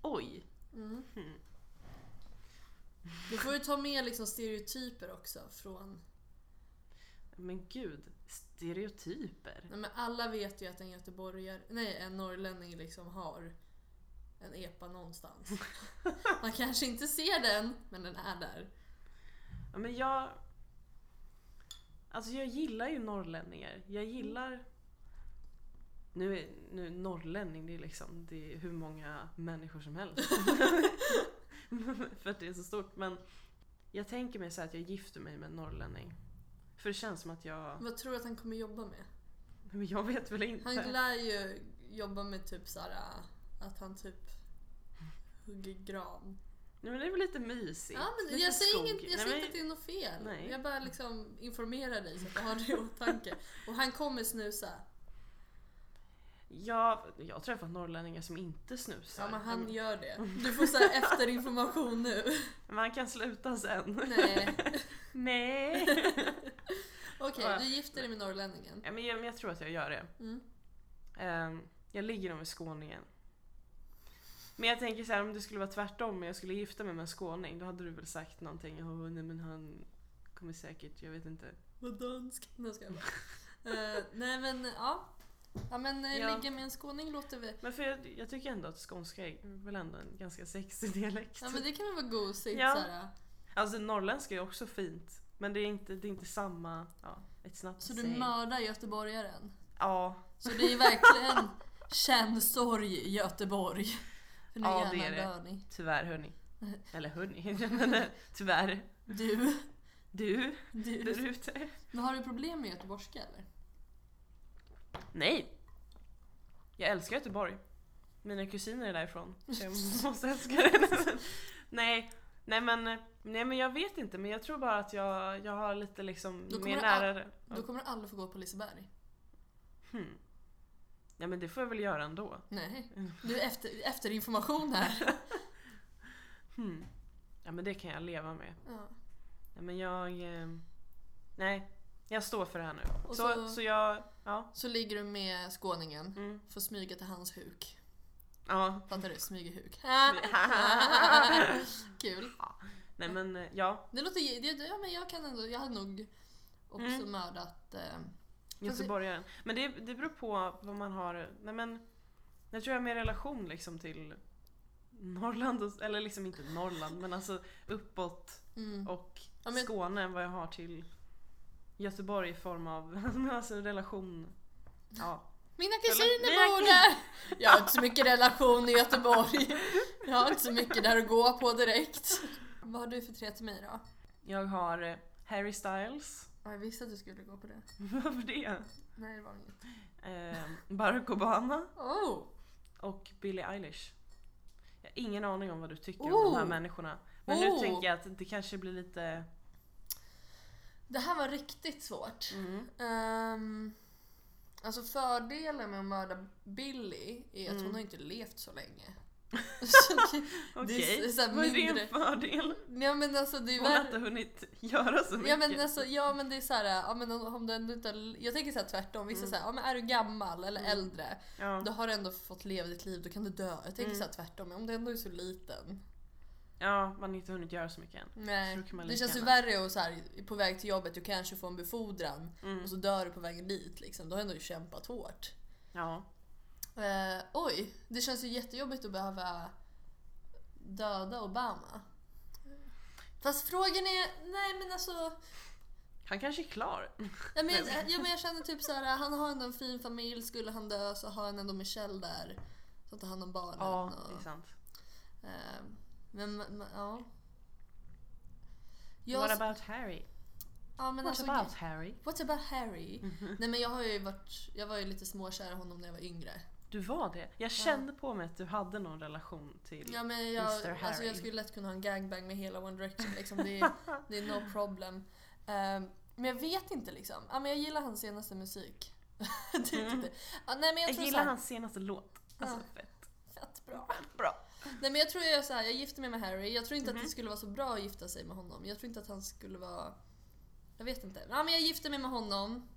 Oj. Mm. Hmm. Du får ju ta med liksom stereotyper också från... Men gud, stereotyper. Nej, men alla vet ju att en göteborgare, nej en norrlänning liksom har en epa någonstans. Man kanske inte ser den, men den är där. Ja, men jag... Alltså jag gillar ju norrlänningar. Jag gillar... Nu är nu, norrlänning, det är liksom det är hur många människor som helst. För att det är så stort. Men jag tänker mig så att jag gifter mig med en norrlänning. För det känns som att jag... Vad tror du att han kommer jobba med? Men jag vet väl inte. Han lär ju jobba med typ såhär att han typ hugger gran. Nej, men det är väl lite mysigt. Ja, men lite jag säger, skog. inget, jag säger inte att det är något fel. Nej. Jag bara liksom informerar dig så att du har det i åtanke. Och han kommer snusa. Ja, jag har träffat norrlänningar som inte snusar. Ja men han gör det. Du får säga efterinformation nu. Men han kan sluta sen. Nej. Nej. Okej, Ja. du gifter dig med norrlänningen. ja, men jag, men jag tror att jag gör det. Mm. Ehm, jag ligger nog med skåningen. Men jag tänker så här, om det skulle vara tvärtom, om jag skulle gifta mig med en skåning, då hade du väl sagt någonting, oh, nej men han kommer säkert, jag vet inte. Vad dansk. Nej ska jag bara. Eh, Nej men ja. Ja men uh, Ja. ligga med en skåning låter vi. Men för jag, jag tycker ändå att skånska är väl ändå en ganska sexig dialekt. Ja men det kan väl vara gosigt Ja. såhär. Alltså norrländska är också fint, men det är inte, det är inte samma, ja, it's not Så du same. mördar göteborgaren. Ja, Så det är verkligen känn sorg Göteborg. Nu Ja, det är det. dör ni. tyvärr hörni. Eller hörni, eh, tyvärr. Du, Du, du. där ute. Men har du problem med göteborgska eller? Nej! Jag älskar Göteborg. Mina kusiner är därifrån. Så jag måste älska det. nej, nej men, nej men jag vet inte. Men jag tror bara att jag, jag har lite liksom mer nära... Då kommer du aldrig få gå på Liseberg. Hmm. Ja men det får jag väl göra ändå. Nej. Du är efter, efter information här. Hmm. Ja men det kan jag leva med. Ja. Ja, men jag... Eh, nej, jag står för det här nu. Så, så- så, jag... Ja. Så ligger du med skåningen. Mm, Får smyga till hans huk. ja. Fattar du? Smyger huk. Kul. Nej men eh, ja, Det låter... det- Ja men jag kan ändå... Jag hade nog också Mm. mördat... Eh, göteborgaren. Men det, det beror på vad man har. Nej men, jag tror jag har mer relation liksom till Norrland, och, eller liksom inte Norrland men alltså uppåt mm. och Ja, men- Skåne än vad jag har till Göteborg i form av alltså relation. Ja. Mina kusiner bor där! Jag har inte så mycket relation i Göteborg. Jag har inte så mycket där att gå på direkt. Vad har du för tre till mig då? Jag har eh, Harry Styles. Ja, Jag visste att du skulle gå på det. Varför det? Nej, det var inget. Eh, Barack Obama Oh! och Billie Eilish. Jag har ingen aning om vad du tycker om Oh! de här människorna. Men nu Oh! tänker jag att det kanske blir lite... Det här var riktigt svårt. Mm. Um, alltså fördelen med att mörda Billy är att Mm. hon har inte levt så länge. Så det- Okej, det så här vad är det mindre- en fördel? ja men alltså det är Hon har inte hunnit göra så mycket. Ja men, alltså, ja men det är såhär, ja, men om, du ändå inte, jag tänker såhär tvärtom, vissa Mm. säger ja men är du gammal eller Mm. äldre, ja. då har du ändå fått leva ditt liv, då kan du dö. Jag tänker Mm. såhär tvärtom, om du ändå är så liten. Ja, man har inte hunnit göra så mycket än. Nej. Så Det känns ju värre att så här, på väg till jobbet, du kanske får en befordran Mm. och så dör du på vägen dit. Liksom. Då har du ändå kämpat hårt. Ja. Eh, oj, det känns ju jättejobbigt att behöva döda Obama. Fast frågan är, nej men alltså. Han kanske är klar. Ja, men, ja, men jag känner typ så här, han har ändå en fin familj, skulle han dö så har han ändå Michelle där. Som tar hand om barnen. Ja, och, det är sant. eh, men, men ja. Jag, What about Harry? ja, What alltså, about Harry? What about Harry? Nej men jag har ju varit, jag var ju lite småkär i honom när jag var yngre. Du var det? Jag kände på mig att du hade någon relation till... Ja men jag, Mr. alltså Harry. jag skulle lätt kunna ha en gangbang med hela One Direction liksom. Det är, det är no problem. Ehm, men jag vet inte liksom. Ja, men jag gillar hans senaste musik. typ Mm. det. Ja, nej men jag, Jag gillar här, hans senaste låt. Alltså Ja. fett. fett bra. Bra. Nej men jag tror jag så här, jag gifter mig med Harry. Jag tror inte att Mhm. det skulle vara så bra att gifta sig med honom. Jag tror inte att han skulle vara... Jag vet inte. Ja men jag gifter mig med honom.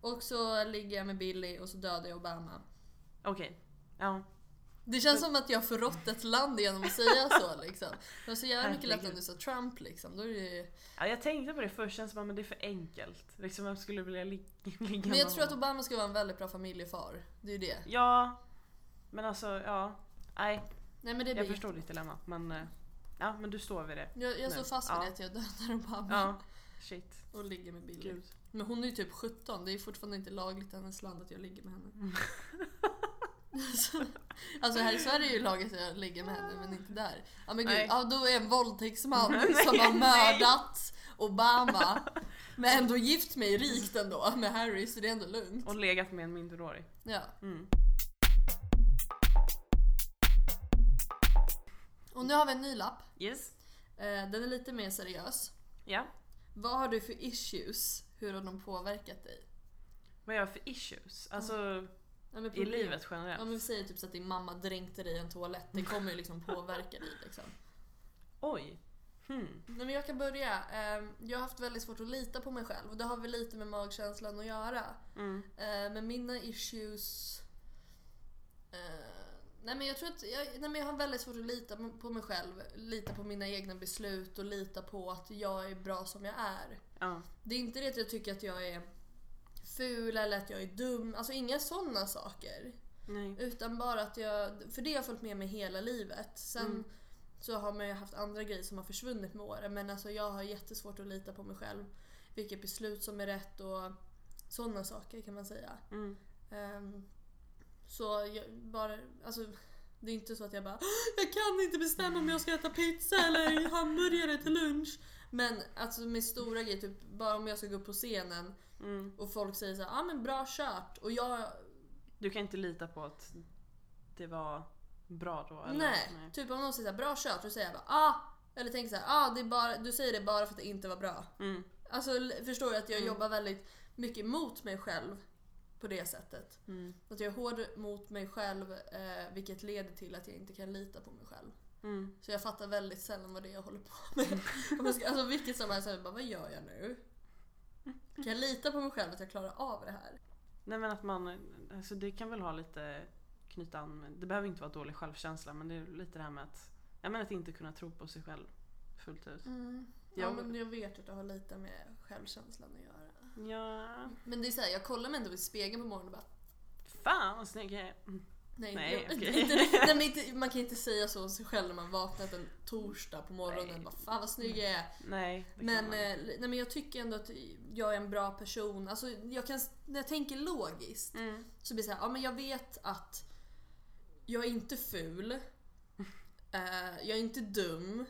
Och så ligger jag med Billy och så dödar jag Obama. Okej. Ja. Det känns som att jag har förrått ett land genom att säga så liksom. Det var så jävla mycket lättare om du sa Trump liksom. Då är det ju... ja. Jag tänkte på det först, känns som att det är för enkelt. Liksom vem skulle vilja li- ligga Men med jag tror att honom? Obama skulle vara en väldigt bra familjefar. Det är ju det. Ja. Men alltså, ja. Nej, Nej men det jag blir... förstår ditt dilemma. Men, eh, ja, men du står vid det. Jag, jag står Men, fast vid det att jag dödar Obama. Ja. Shit. Och ligger med Billy. Gud. Men hon är ju typ 17. Det är fortfarande inte lagligt i hennes land att jag ligger med henne. Mm. Så- alltså här i Sverige är ju att jag ligger med henne men inte där. Ja men gud, Nej. ja, då är en våldtäktsman som har mördat Obama men ändå gift mig rikt ändå med Harry så det är ändå lugnt. Och legat med en minderårig. Ja. Mm. Och nu har vi en ny lapp. Yes. Eh, Den är lite mer seriös. Ja. Vad har du för issues? Hur har de påverkat dig? Vad jag har för issues? Alltså Ja, men i livet Ja generellt? men vi säger typ så att din mamma dränkte dig i en toalett. Det kommer ju liksom påverka dig liksom. Oj. Hmm. Nej, men jag kan börja. Eh, Jag har haft väldigt svårt att lita på mig själv och det har väl lite med magkänslan att göra. Mm. Eh, Men mina issues... eh, Nej men jag tror att jag, nej, men jag har väldigt svårt att lita på mig själv, lita på mina egna beslut och lita på att jag är bra som jag är. Ja. Det är inte det att jag tycker att jag är ful eller att jag är dum, alltså inga sådana saker. Nej. Utan bara att jag, för det har följt med mig hela livet. Sen Mm. så har man ju haft andra grejer som har försvunnit med åren. Men alltså jag har jättesvårt att lita på mig själv. Vilket beslut som är rätt och sådana saker kan man säga. Mm. Ehm, så jag bara, alltså det är inte så att jag bara Jag kan inte bestämma om jag ska äta pizza eller hamburgare till lunch. Men alltså med stora grejer, typ bara om jag ska gå upp på scenen Mm. och folk säger så ja ah, men bra kört. Och jag Du kan inte lita på att det var bra då? Eller? Nej. Typ om någon säger såhär, bra kört, då säger jag bara ah. Eller tänker såhär, ah, det är bara, du säger det bara för att det inte var bra. Mm. Alltså förstår du att jag Mm. jobbar väldigt mycket mot mig själv på det sättet. Mm. Att jag är hård mot mig själv eh, vilket leder till att jag inte kan lita på mig själv. Mm. Så jag fattar väldigt sällan vad det är jag håller på med. Alltså vilket som helst, jag bara, vad gör jag nu? Kan jag lita på mig själv att jag klarar av det här? Nej men att man, alltså det kan väl ha lite knyta an det behöver inte vara dålig självkänsla men det är lite det här med att, ja men att inte kunna tro på sig själv fullt ut. Ja, Jag- men jag vet att det har lite med självkänslan att göra. Ja, Men det är såhär, jag kollar mig ändå i spegeln på morgonen och bara fan vad snygg jag är. Nej, Nej, jag, okej. inte, nej men inte, man kan inte säga så om sig själv när man vaknat en torsdag på morgonen Nej. bara fan vad snygg jag är. Nej, Men, eh, nej, men jag tycker ändå att jag är en bra person. Alltså, jag kan, när jag tänker logiskt Mm. så blir det såhär, ja men jag vet att jag är inte ful. Eh, jag är inte dum.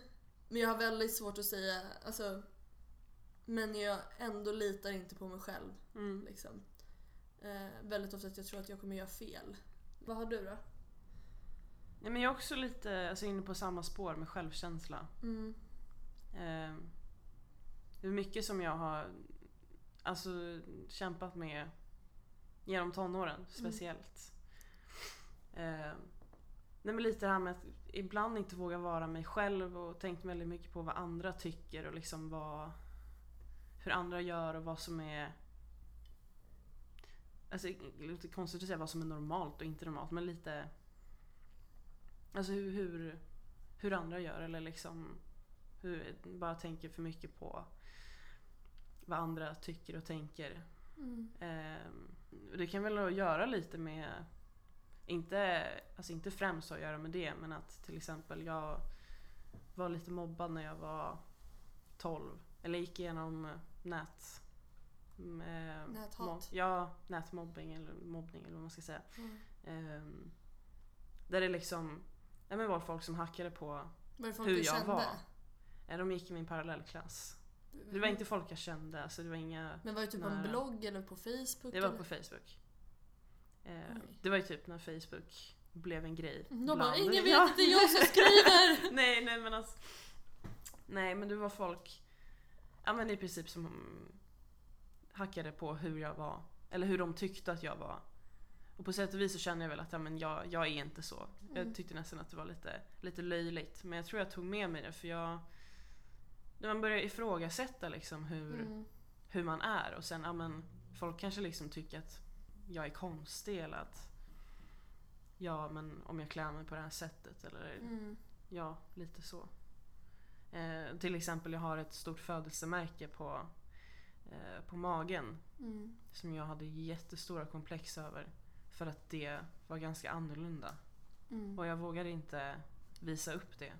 Men jag har väldigt svårt att säga, alltså men jag ändå litar inte på mig själv. Mm. Liksom. Eh, väldigt ofta att jag tror att jag kommer göra fel. Vad har du då? Nej, men jag är också lite alltså, inne på samma spår med självkänsla. Mm. Eh, det är mycket som jag har alltså, kämpat med genom tonåren speciellt. Eh, nej, men lite det här med att ibland inte våga vara mig själv och tänkt väldigt mycket på vad andra tycker och liksom vad, hur andra gör och vad som är Alltså det låter konstigt att säga vad som är normalt och inte normalt men lite Alltså hur, hur, hur andra gör eller liksom hur, bara tänker för mycket på vad andra tycker och tänker. Mm. Ehm, det kan väl göra lite med, inte, alltså inte främst att göra med det, men att till exempel jag var lite mobbad när jag var 12. Eller gick igenom nät... eh, Näthat. Ja, nätmobbing eller mobbning eller vad man ska säga. Mm. Ehm, där det liksom nej men var folk som hackade på, Var det folk Hur du jag kände? var. eh, de gick i min parallellklass. Det var inte folk jag kände, alltså det var inga Men var det typ på en blogg eller på Facebook? Det var eller? på Facebook. Oj. det var ju typ när Facebook blev en grej. De bara, bland- ingen vet Ja. det är jag som skriver! nej, nej men alltså. Nej men det var folk, ja men i princip som hackade på hur jag var. Eller hur de tyckte att jag var. Och på sätt och vis så känner jag väl att ja, men jag, jag är inte så. Mm. Jag tyckte nästan att det var lite, lite löjligt. Men jag tror jag tog med mig det för jag... När man börjar ifrågasätta liksom hur, Mm. hur man är och sen, ja men folk kanske liksom tycker att jag är konstig eller att ja men om jag klär mig på det här sättet eller Mm. ja, lite så. Eh, till exempel jag har ett stort födelsemärke på, eh, på magen Mm. som jag hade jättestora komplex över för att det var ganska annorlunda Mm. och jag vågade inte visa upp det.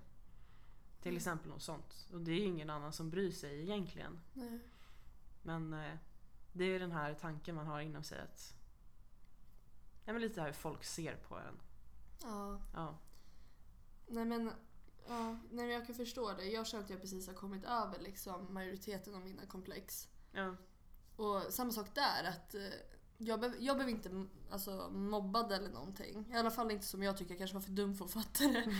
Till Mm. exempel något sånt. Och det är ju ingen annan som bryr sig egentligen. Nej. Men eh, det är den här tanken man har inom sig att... Ja men lite hur folk ser på en. Ja. Ja. Nej men, ja, nej, jag kan förstå det. Jag känner att jag precis har kommit över liksom, majoriteten av mina komplex. Ja. Och samma sak där, att eh, jag, blev, jag blev inte alltså, mobbad eller någonting. I alla fall inte som jag tycker, jag kanske var för dum för att fatta det.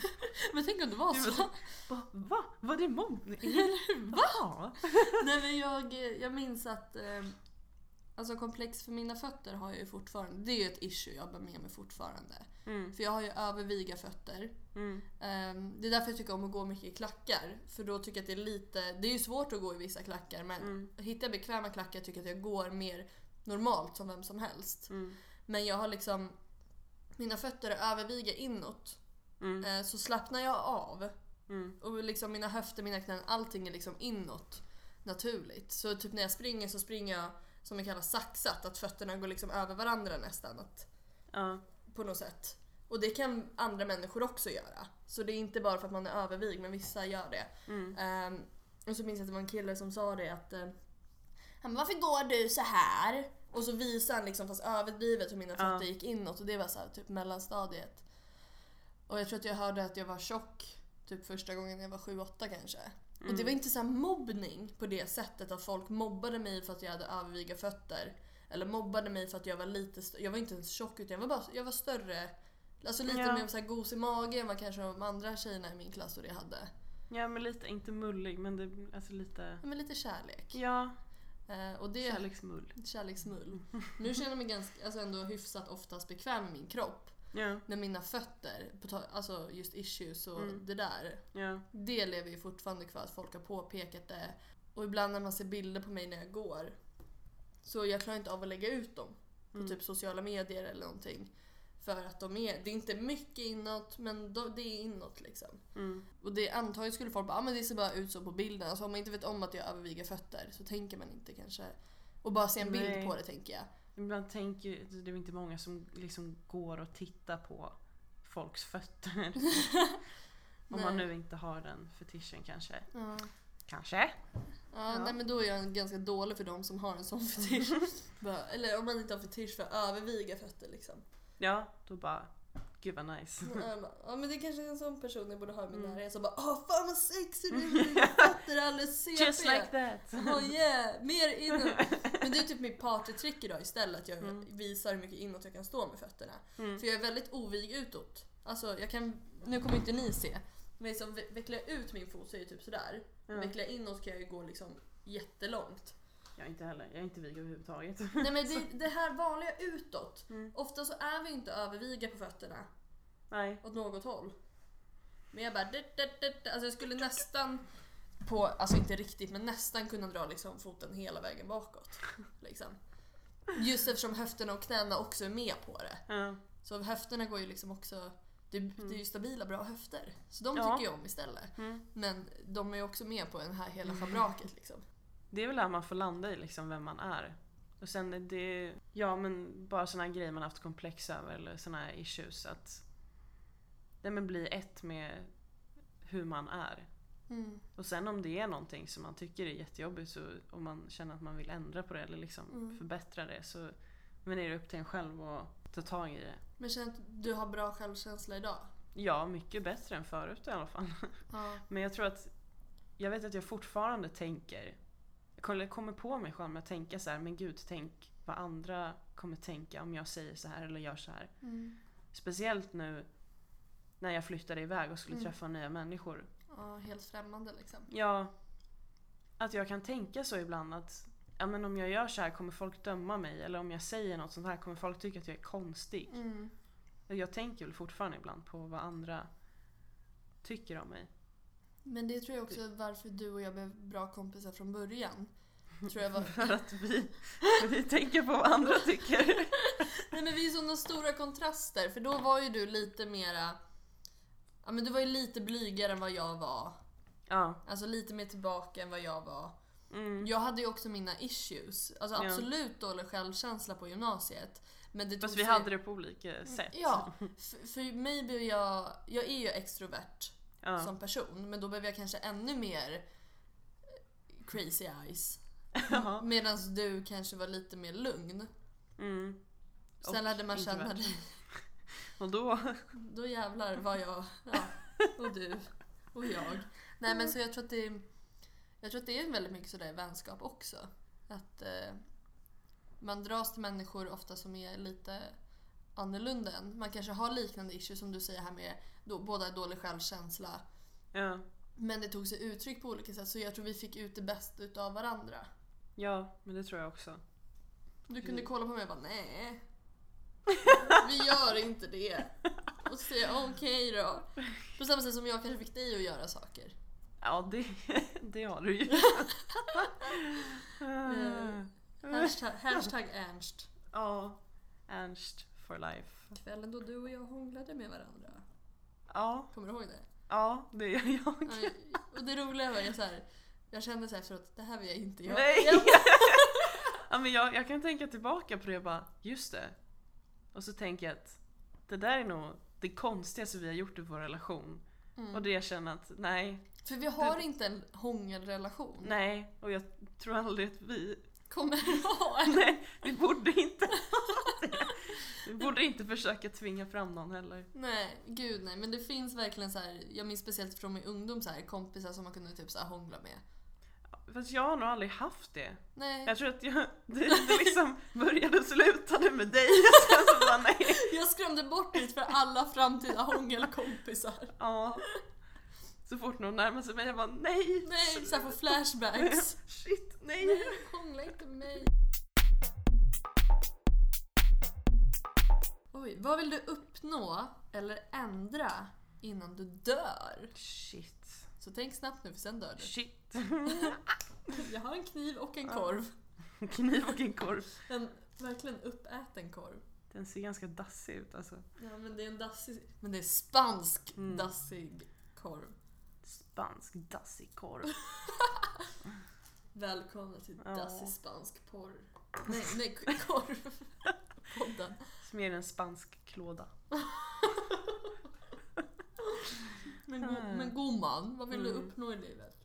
men tänk om det var så. Va? Va? Var det mobbning? Va? Nej men jag, jag minns att eh, Alltså komplex för mina fötter har jag ju fortfarande. Det är ju ett issue jag bär med mig fortfarande. Mm. För jag har ju överviga fötter. Mm. Ehm, det är därför jag tycker om att gå mycket i klackar. För då tycker jag att det är lite... Det är ju svårt att gå i vissa klackar men Mm. hittar jag bekväma klackar tycker jag att jag går mer normalt som vem som helst. Mm. Men jag har liksom... Mina fötter är överviga inåt. Eh, så slappnar jag av Mm. och liksom mina höfter, mina knän, allting är liksom inåt naturligt. Så typ när jag springer så springer jag som jag kallar saxat, att fötterna går liksom över varandra nästan. Att, Ja. på något sätt. Och det kan andra människor också göra. Så det är inte bara för att man är övervig, men vissa gör det. Mm. Ehm, och så minns jag att det var en kille som sa det att eh, han varför går du så här? Och så visade han liksom fast överdrivet hur mina fötter Ja. gick inåt och det var så här, typ mellanstadiet. Och jag tror att jag hörde att jag var tjock typ första gången jag var 7-8 kanske. Och Mm. det var inte så här mobbning på det sättet att folk mobbade mig för att jag hade överviga fötter. Eller mobbade mig för att jag var lite Jag var inte ens tjock utan jag var, bara, jag var större. Alltså lite Ja. mer så här gos i magen än vad kanske de andra tjejerna i min klass och det hade. ja men lite, inte mullig men det, alltså lite... Ja, Men lite kärlek. Ja, Eh, och det, kärleksmull. Kärleksmull. Nu känner jag mig ganska, alltså ändå hyfsat oftast bekväm med min kropp. Ja, Men mina fötter, alltså just issues och Mm. det där. ja. Det lever ju fortfarande kvar att folk har påpekat det. Och ibland när man ser bilder på mig när jag går. Så jag klarar inte av att lägga ut dem. På Mm. typ sociala medier eller någonting. För att de är, det är inte mycket inåt men det är inåt liksom. Mm. Och det antagligen skulle folk bara, ah, men det ser bara ut så på bilden. Alltså om man inte vet om att jag har överviga fötter så tänker man inte kanske. Och bara se en bild Nej. på det tänker jag. Ibland tänker ju- det är inte många som liksom går och tittar på folks fötter. Om man nu inte har den fetischen kanske. Ja. Kanske? Ja, Ja. Nej men då är jag ganska dålig för de som har en sån fetisch. Bara- Eller om man inte har fetisch för överviga fötter liksom. Ja, då bara... Gud vad nice. Jag Ja men det kanske är en sån person jag borde ha i min Mm. närhet som bara Åh fan vad sexig du är, fötter är alldeles CP. Just like that! Oh yeah, mer inåt. Men det är typ mitt partytrick idag istället, att jag Mm. visar hur mycket inåt jag kan stå med fötterna. Mm. För jag är väldigt ovig utåt. Alltså jag kan, nu kommer inte ni se, men liksom ve- vecklar jag ut min fot så är det typ sådär. Ja. Vecklar jag inåt kan jag ju gå liksom jättelångt. Jag är inte heller, jag är inte vig överhuvudtaget. Nej men det, det här vanliga utåt, Mm. ofta så är vi inte överviga på fötterna Nej. åt något håll. Men jag bara, alltså jag skulle nästan på, alltså inte riktigt men nästan kunna dra liksom foten hela vägen bakåt. Liksom. Just eftersom höfterna och knäna också är med på det. Ja. Så höfterna går ju liksom också det, det är ju stabila bra höfter. Så de Ja. tycker jag om istället. Mm. Men de är ju också med på den här hela schabraket liksom. Det är väl där man får landa i liksom vem man är. Och sen är det, ja men bara såna här grejer man haft komplex över eller såna här issues att Nej men bli ett med hur man är. Mm. Och sen om det är någonting som man tycker är jättejobbigt så om man känner att man vill ändra på det eller liksom Mm. förbättra det så men är det upp till en själv att ta tag i det. Men känner att du har bra självkänsla idag? Ja, mycket bättre än förut i alla fall. Ja. Men jag tror att jag vet att jag fortfarande tänker jag kommer- på mig själv med att tänka så här, men gud tänk vad andra kommer tänka om jag säger så här eller gör så här. Mm. Speciellt nu när jag flyttade iväg och skulle Mm. träffa nya människor. ja, helt främmande liksom. Ja, att jag kan tänka så ibland att ja, men om jag gör så här kommer folk döma mig eller om jag säger något sånt här kommer folk tycka att jag är konstig. Mm. Jag tänker väl fortfarande ibland på vad andra tycker om mig. Men det tror jag också är varför du och jag blev bra kompisar från början. Tror jag var... För att vi, vi tänker på vad andra tycker. Nej men vi är sådana stora kontraster för då var ju du lite mera... Ja men du var ju lite blygare än vad jag var. Ja. Alltså lite mer tillbaka än vad jag var. Mm. Jag hade ju också mina issues. Alltså Ja. absolut dålig självkänsla på gymnasiet. Men det Fast vi sig- hade det på olika sätt. Ja, för, för mig blev jag... Jag är ju extrovert Ja. som person men då blev jag kanske ännu mer crazy eyes. Ja. Medan du kanske var lite mer lugn. Mm. Sen Och lärde man känna dig. Och då... Då jävlar var jag, ja, och du och jag. Nej men så jag tror att det Jag tror att det är väldigt mycket sådär vänskap också. Att eh, man dras till människor ofta som är lite annorlunda än. Man kanske har liknande issues som du säger här med då, båda dålig självkänsla. Ja. Men det tog sig uttryck på olika sätt så jag tror vi fick ut det bästa utav varandra. ja, men det tror jag också. Du kunde kolla på mig och bara nej. Vi gör inte det. Och så säger jag okej då. På samma sätt som jag kanske fick dig att göra saker. Ja, det, det har du ju. Eh, Hashtag, hashtag Ernst. Ja, Ernst for life. Kvällen då du och jag hånglade med varandra. Ja, Kommer du ihåg det? ja det gör jag. Ja, Och det roliga var jag så här, jag kände så här efteråt, det här vill jag inte göra. Nej! igen. ja, men jag, jag kan tänka tillbaka på det och bara, just det. Och så tänker jag att det där är nog det konstigaste vi har gjort i vår relation. Mm. Och det jag känner att nej, För vi har inte en hångelrelation. nej. Och jag tror aldrig att vi, Kommer ha en? nej, vi borde inte ha det. Vi borde inte försöka tvinga fram någon heller. Nej, gud nej. Men det finns verkligen så här, jag minns speciellt från min ungdom så här, kompisar som man kunde typ så här hångla med. Fast jag har nog aldrig haft det. Nej, Jag tror att jag, det, det liksom började och slutade med dig. Och sen så bara nej. jag skrämde bort dig för alla framtida hångelkompisar. Ja. Så fort någon närmar sig mig jag bara nej. Nej, så här på flashbacks. Shit, nej. Nej, hångla inte med mig. Oj, vad vill du uppnå eller ändra innan du dör? Shit. Så tänk snabbt nu för sen dör du. Shit. Jag har en kniv och en korv. Kniv och en korv. En verkligen uppäten korv. Den ser ganska dassig ut alltså. Ja men det är en dassig, men det är spansk Mm. dassig korv. Spansk dassig korv. Välkomna till dassig spansk porr. Nej, nej, korv. Podden. Som är en spansk klåda. Men, go, men gumman, vad vill du Mm. uppnå i livet?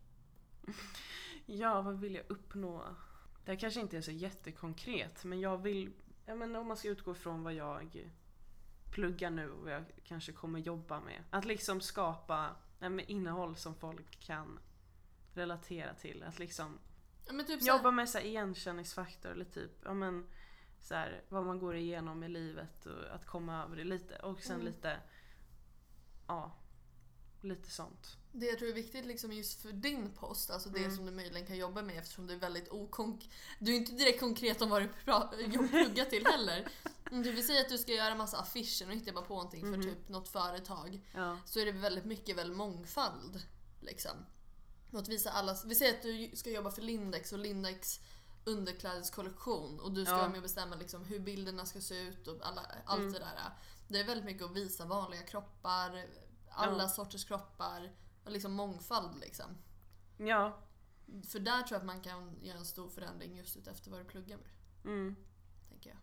Ja, vad vill jag uppnå? Det här kanske inte är så jättekonkret, men jag vill... Ja, men om man ska utgå från vad jag pluggar nu och vad jag kanske kommer jobba med. Att liksom skapa men innehåll som folk kan relatera till. Att liksom Ja, typ jobba med så här igenkänningsfaktor eller typ ja, men, så här, vad man går igenom i livet och att komma över det lite. Och sen Mm. lite... Ja, lite sånt. Det jag tror är viktigt liksom just för din post, alltså det Mm. som du möjligen kan jobba med eftersom du är väldigt okonk... Du är inte direkt konkret om vad du pluggar till heller. Om du vill säga att du ska göra massa affischer och inte bara på någonting för Mhm. typ något företag. Ja. Så är det väldigt mycket väl mångfald. Liksom. Och att visa alla, vi säger att du ska jobba för Lindex och Lindex underklädeskollektion och du ska Ja. vara med och bestämma liksom hur bilderna ska se ut och alla, allt Mm. det där. Det är väldigt mycket att visa vanliga kroppar, alla Ja. sorters kroppar och liksom mångfald liksom. Ja. För där tror jag att man kan göra en stor förändring just efter vad du pluggar med, Mm. tänker jag.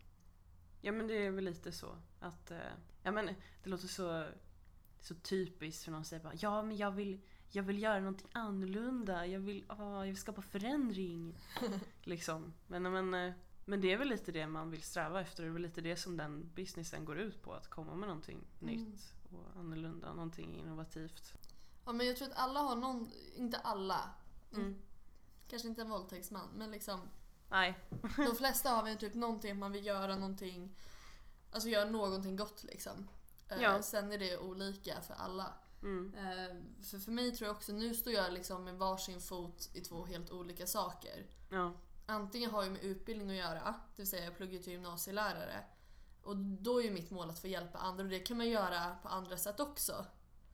Ja men det är väl lite så att, eh, ja men det låter så, så typiskt för någon säger bara ja men jag vill, jag vill göra någonting annorlunda, jag vill, ah, jag vill skapa förändring. liksom. Men, men, eh, men det är väl lite det man vill sträva efter, det är väl lite det som den businessen går ut på, att komma med någonting Mm. nytt och annorlunda, någonting innovativt. Ja men jag tror att alla har någon, inte alla, Mm. kanske inte en våldtäktsman, men liksom Nej. de flesta har väl typ någonting att man vill göra någonting, alltså göra någonting gott liksom. Eh, Ja. Sen är det olika för alla. Mm. Eh, För, för mig tror jag också, nu står jag liksom med varsin fot i två helt olika saker. Ja. Antingen har jag med utbildning att göra, det vill säga jag pluggar till gymnasielärare. Och då är ju mitt mål att få hjälpa andra och det kan man göra på andra sätt också.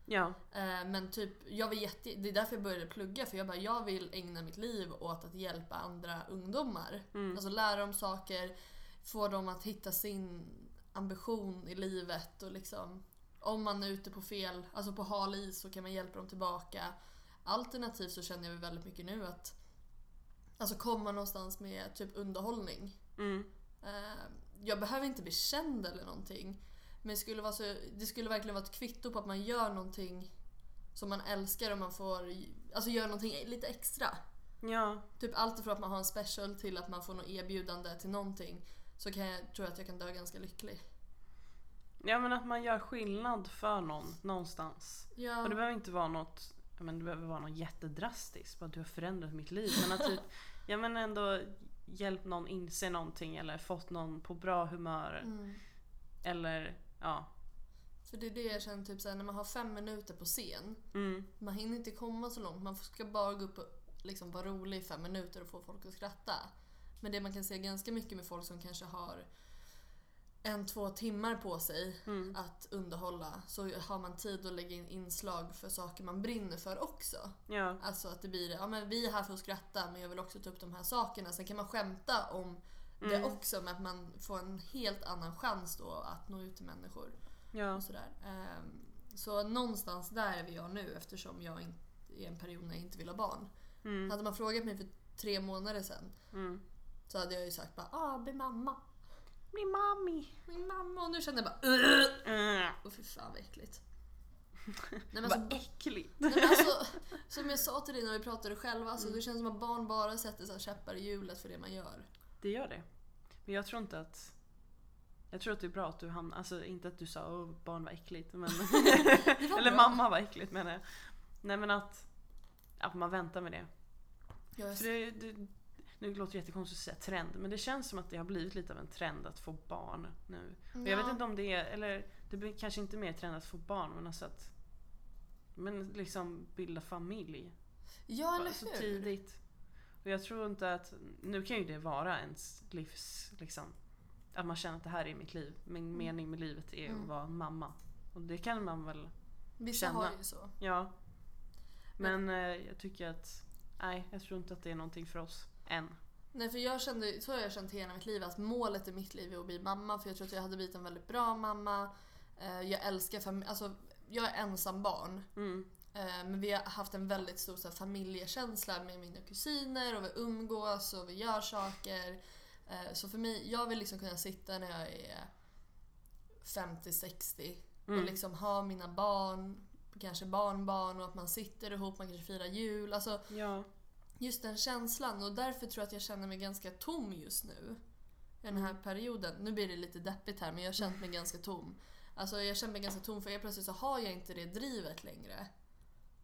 Ja. Eh, Men typ, jag var jätte, det är därför jag började plugga för jag bara, jag vill ägna mitt liv åt att hjälpa andra ungdomar. Mm. Alltså lära dem saker, få dem att hitta sin ambition i livet och liksom om man är ute på fel, alltså på hal is så kan man hjälpa dem tillbaka. Alternativt så känner jag väldigt mycket nu att alltså komma någonstans med typ underhållning. Mm. Eh, Jag behöver inte bli känd eller någonting. Men det skulle, vara så, det skulle verkligen vara ett kvitto på att man gör någonting som man älskar och man får alltså gör någonting lite extra. Ja. Typ allt ifrån att man har en special till att man får något erbjudande till någonting. Så kan jag, tror jag att jag kan dö ganska lycklig. Ja men att man gör skillnad för någon någonstans. Ja, Och det behöver inte vara något, men det behöver vara något jättedrastiskt. Bara att du har förändrat mitt liv. Men att typ, ja men ändå hjälpt någon inse någonting eller fått någon på bra humör. mm. Eller ja. För det är det jag känner typ såhär, när man har fem minuter på scen. Mm, Man hinner inte komma så långt. Man ska bara gå upp och liksom vara rolig i fem minuter och få folk att skratta. Men det man kan se ganska mycket med folk som kanske har en, två timmar på sig mm, att underhålla så har man tid att lägga in inslag för saker man brinner för också. ja. Alltså att det blir ja men vi är här för att skratta men jag vill också ta upp de här sakerna. Sen kan man skämta om det Mm. också med att man får en helt annan chans då att nå ut till människor. Ja. Och sådär. Ehm, Så någonstans där är vi jag nu eftersom jag in- är i en period när jag inte vill ha barn. Mm, Hade man frågat mig för tre månader sedan mm. så hade jag ju sagt bara ah, bli mamma. Min mami. Min mamma och nu känner jag bara. Mm. Åh fy fan vad äckligt. Nej, men alltså, Vad äckligt. nej, men alltså, som jag sa till dig när vi pratade själva, alltså, Mm. det känns som att barn bara sätter så här käppar i hjulet för det man gör. Det gör det. Men jag tror inte att... Jag tror att det är bra att du hamnar... Alltså inte att du sa att barn var äckligt. Men, var eller bra. mamma var äckligt menar jag. Nej men att, att man väntar med det. För det, det, nu låter det jättekonstigt att säga trend, men det känns som att det har blivit lite av en trend att få barn nu. Och jag vet inte om det är, eller det blir kanske inte mer trend att få barn, men alltså att men liksom bilda familj Ja, eller så hur? tidigt. Och jag tror inte att, nu kan ju det vara ens livs, liksom, att man känner att det här är mitt liv. Min mening med livet är Mm. att vara mamma. Och det kan man väl, Vissa känna. har ju så. ja. Men eh, jag tycker att, nej jag tror inte att det är någonting för oss. Än. Nej för jag kände, så har jag känt hela mitt liv att målet i mitt liv är att bli mamma för jag tror att jag hade blivit en väldigt bra mamma. Eh, Jag älskar familj, alltså jag är ensam barn. Mm. Eh, Men vi har haft en väldigt stor så här, familjekänsla med mina kusiner och vi umgås och vi gör saker. Eh, Så för mig, jag vill liksom kunna sitta när jag är 50-60 och Mm. liksom ha mina barn, kanske barnbarn och att man sitter ihop, man kanske firar jul. Alltså Ja. Just den känslan och därför tror jag att jag känner mig ganska tom just nu. I den här perioden. Nu blir det lite deppigt här men jag har känt mig ganska tom. Alltså jag känner mig ganska tom för helt plötsligt så har jag inte det drivet längre.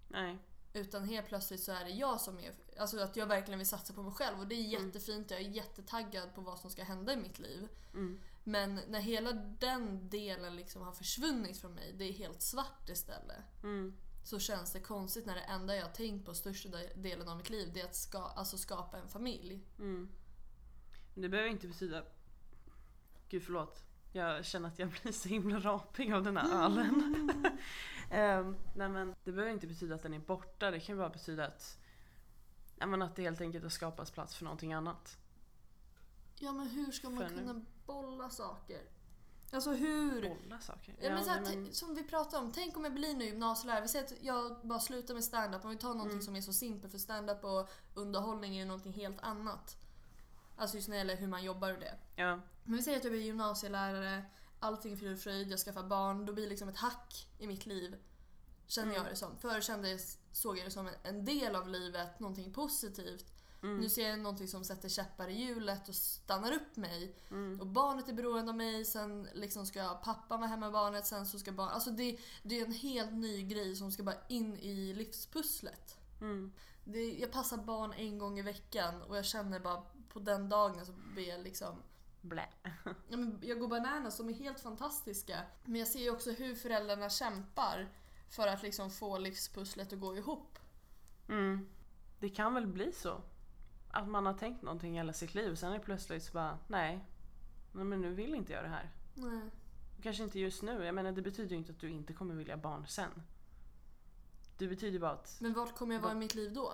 Nej. Utan helt plötsligt så är det jag som är... Alltså att jag verkligen vill satsa på mig själv och det är jättefint. Jag är jättetaggad på vad som ska hända i mitt liv. Mm. Men när hela den delen liksom har försvunnit från mig, det är helt svart istället. Mm. Så känns det konstigt när det enda jag har tänkt på största delen av mitt liv det är att ska, alltså skapa en familj. Mm. Men det behöver inte betyda... Gud förlåt. Jag känner att jag blir så himla rapig av den här ölen. Ehm, nej men det behöver inte betyda att den är borta. Det kan bara betyda att, nej men att det helt enkelt har skapats plats för någonting annat. Ja men hur ska man För nu. kunna bolla saker? Alltså hur... bolla saker. Ja, men så här, men- Som vi pratade om, tänk om jag blir nu gymnasielärare. Vi säger att jag bara slutar med stand-up. Om vi tar någonting Mm. som är så simpelt för stand-up och underhållning är ju någonting helt annat. Alltså just när det gäller hur man jobbar och det. ja. Men vi säger att jag blir gymnasielärare, allting är frid och fröjd, jag skaffar barn. Då blir det liksom ett hack i mitt liv. Känner Mm. jag det som. Förr såg jag det som en del av livet, någonting positivt. Mm. Nu ser jag någonting som sätter käppar i hjulet och stannar upp mig. Mm. Och barnet är beroende av mig, sen liksom ska pappa vara hemma med barnet, sen så ska barn... Alltså det, det är en helt ny grej som ska bara in i livspusslet. Mm. Det, jag passar barn en gång i veckan och jag känner bara på den dagen så blir jag liksom... Blä. Ja, men jag går bananas, de är helt fantastiska. Men jag ser ju också hur föräldrarna kämpar för att liksom få livspusslet att gå ihop. Mm. Det kan väl bli så. Att man har tänkt någonting hela sitt liv sen är det plötsligt så bara, nej. Nej men nu vill inte jag det här. Nej. Kanske inte just nu. Jag menar det betyder ju inte att du inte kommer vilja barn sen. Det betyder bara att... Men vart kommer jag vara i mitt liv då?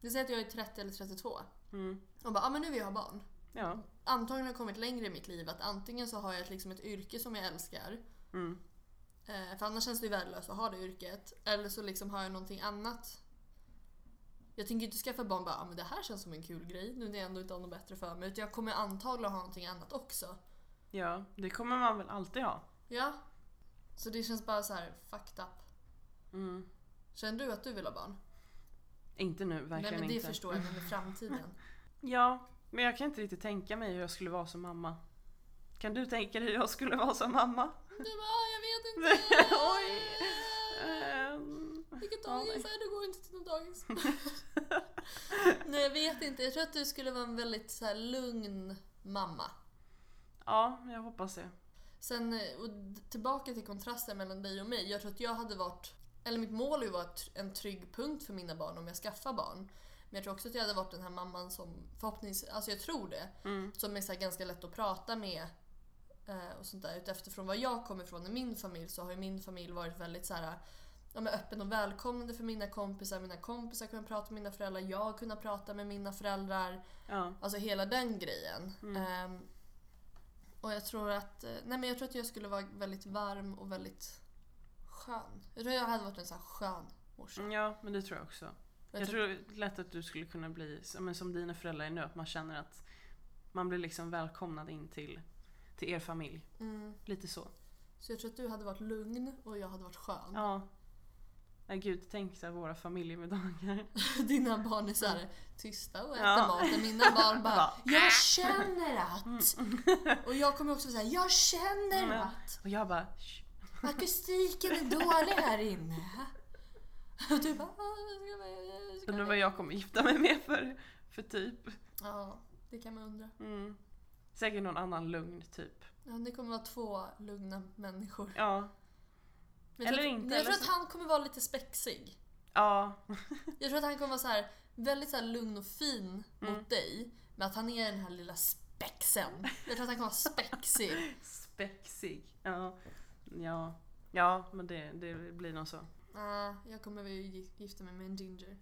Vi säger att jag är 30 eller 32 Mm, och bara, ja ah, men nu vill jag ha barn. ja. antagligen har jag kommit längre i mitt liv. Att antingen så har jag ett, liksom ett yrke som jag älskar. Mm, Eh, för annars känns det ju värdelöst att ha det yrket. Eller så liksom har jag någonting annat. Jag tänker inte skaffa barn bara, ah, men det här känns som en kul grej nu när jag ändå inte har något bättre för mig. Utan jag kommer antagligen ha någonting annat också. ja, det kommer man väl alltid ha. Ja. Så det känns bara så här fucked up. Mm. Känner du att du vill ha barn? Inte nu, verkligen Nej men det inte. förstår jag, men i framtiden. Ja, men jag kan inte riktigt tänka mig hur jag skulle vara som mamma. Kan du tänka dig hur jag skulle vara som mamma? Du bara, "Ah, jag vet inte. Oj. Ehm, Vilket dagis är du? går inte till något dagis. Nej jag vet inte. Jag tror att du skulle vara en väldigt så här, lugn mamma. Ja, jag hoppas det. Sen eh, och tillbaka till kontrasten mellan dig och mig. Jag tror att jag hade varit, eller mitt mål är ju att vara en trygg punkt för mina barn om jag skaffar barn. Men jag tror också att jag hade varit den här mamman som förhoppningsvis, alltså jag tror det, Mm. som är så ganska lätt att prata med. eh, Och sånt där. Utifrån var jag kommer ifrån i min familj så har ju min familj varit väldigt så här, ja, men öppen och välkomnande för mina kompisar. Mina kompisar kunde prata med mina föräldrar, jag kunde prata med mina föräldrar. Ja. Alltså hela den grejen. Mm. Ehm, och jag tror att eh, nej men jag tror att jag skulle vara väldigt varm och väldigt skön. Jag tror jag hade varit en sån här skön morsa. Mm, ja, men det tror jag också. Jag Jag tror- lätt att du skulle kunna bli men som dina föräldrar är nu, att man känner att man blir liksom välkomnad in till, till er familj. Mm. Lite så. Så jag tror att du hade varit lugn och jag hade varit skön. Ja. Nej gud, tänk så här våra familjemiddagar. Dina barn är så här tysta och äter Ja. maten. Mina barn bara Jag känner att... Och jag kommer också säga Jag känner Mm. att Och jag bara "Shh." akustiken är dålig här inne. Och du bara "Ah, Undrar vad jag kommer gifta mig med för, för typ. Ja, det kan man undra. Mm. Säkert någon annan lugn typ. Ja, det kommer vara två lugna människor. Ja. Jag Eller tror, inte, Jag tror eller att så- han kommer vara lite spexig. Ja. Jag tror att han kommer vara så här, väldigt så här lugn och fin Mm. mot dig. Men att han är den här lilla spexen. Jag tror att han kommer vara spexig. Spexig. Ja. Ja. Ja, men det, det blir nog så. Ah, jag kommer väl gi- gifta mig med en ginger.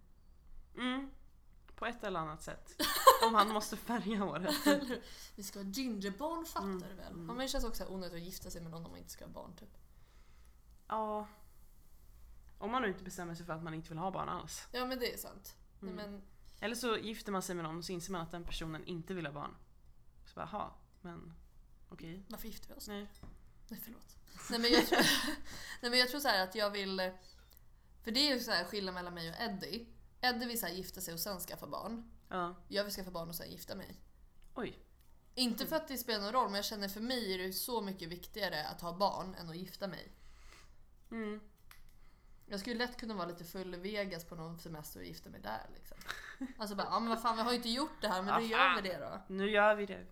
Mm. På ett eller annat sätt. Om han måste färga håret. Vi ska ha gingerbarn fattar Mm, du väl? mm. Ja, men det känns också onödigt att gifta sig med någon om man inte ska ha barn typ. Ja. Om man nu inte bestämmer sig för att man inte vill ha barn alls. Ja men det är sant. Nej, Mm. men, Eller så gifter man sig med någon och så inser man att den personen inte vill ha barn. Så bara, aha, men okej. varför gifter vi oss? Nej. Nej förlåt. Nej men jag tror, nej, men jag tror så här att jag vill... För det är ju så här skillnad mellan mig och Eddie. Eddie vill så här gifta sig och sen skaffa barn. Ja. Jag vill skaffa barn och sen gifta mig. Oj. Inte för att det spelar någon roll men jag känner för mig är det så mycket viktigare att ha barn än att gifta mig. Mm. Jag skulle lätt kunna vara lite full i Vegas på någon semester och gifta mig där liksom. Alltså bara, ja men vad fan vi har ju inte gjort det här men då gör vi det då. Nu gör vi det.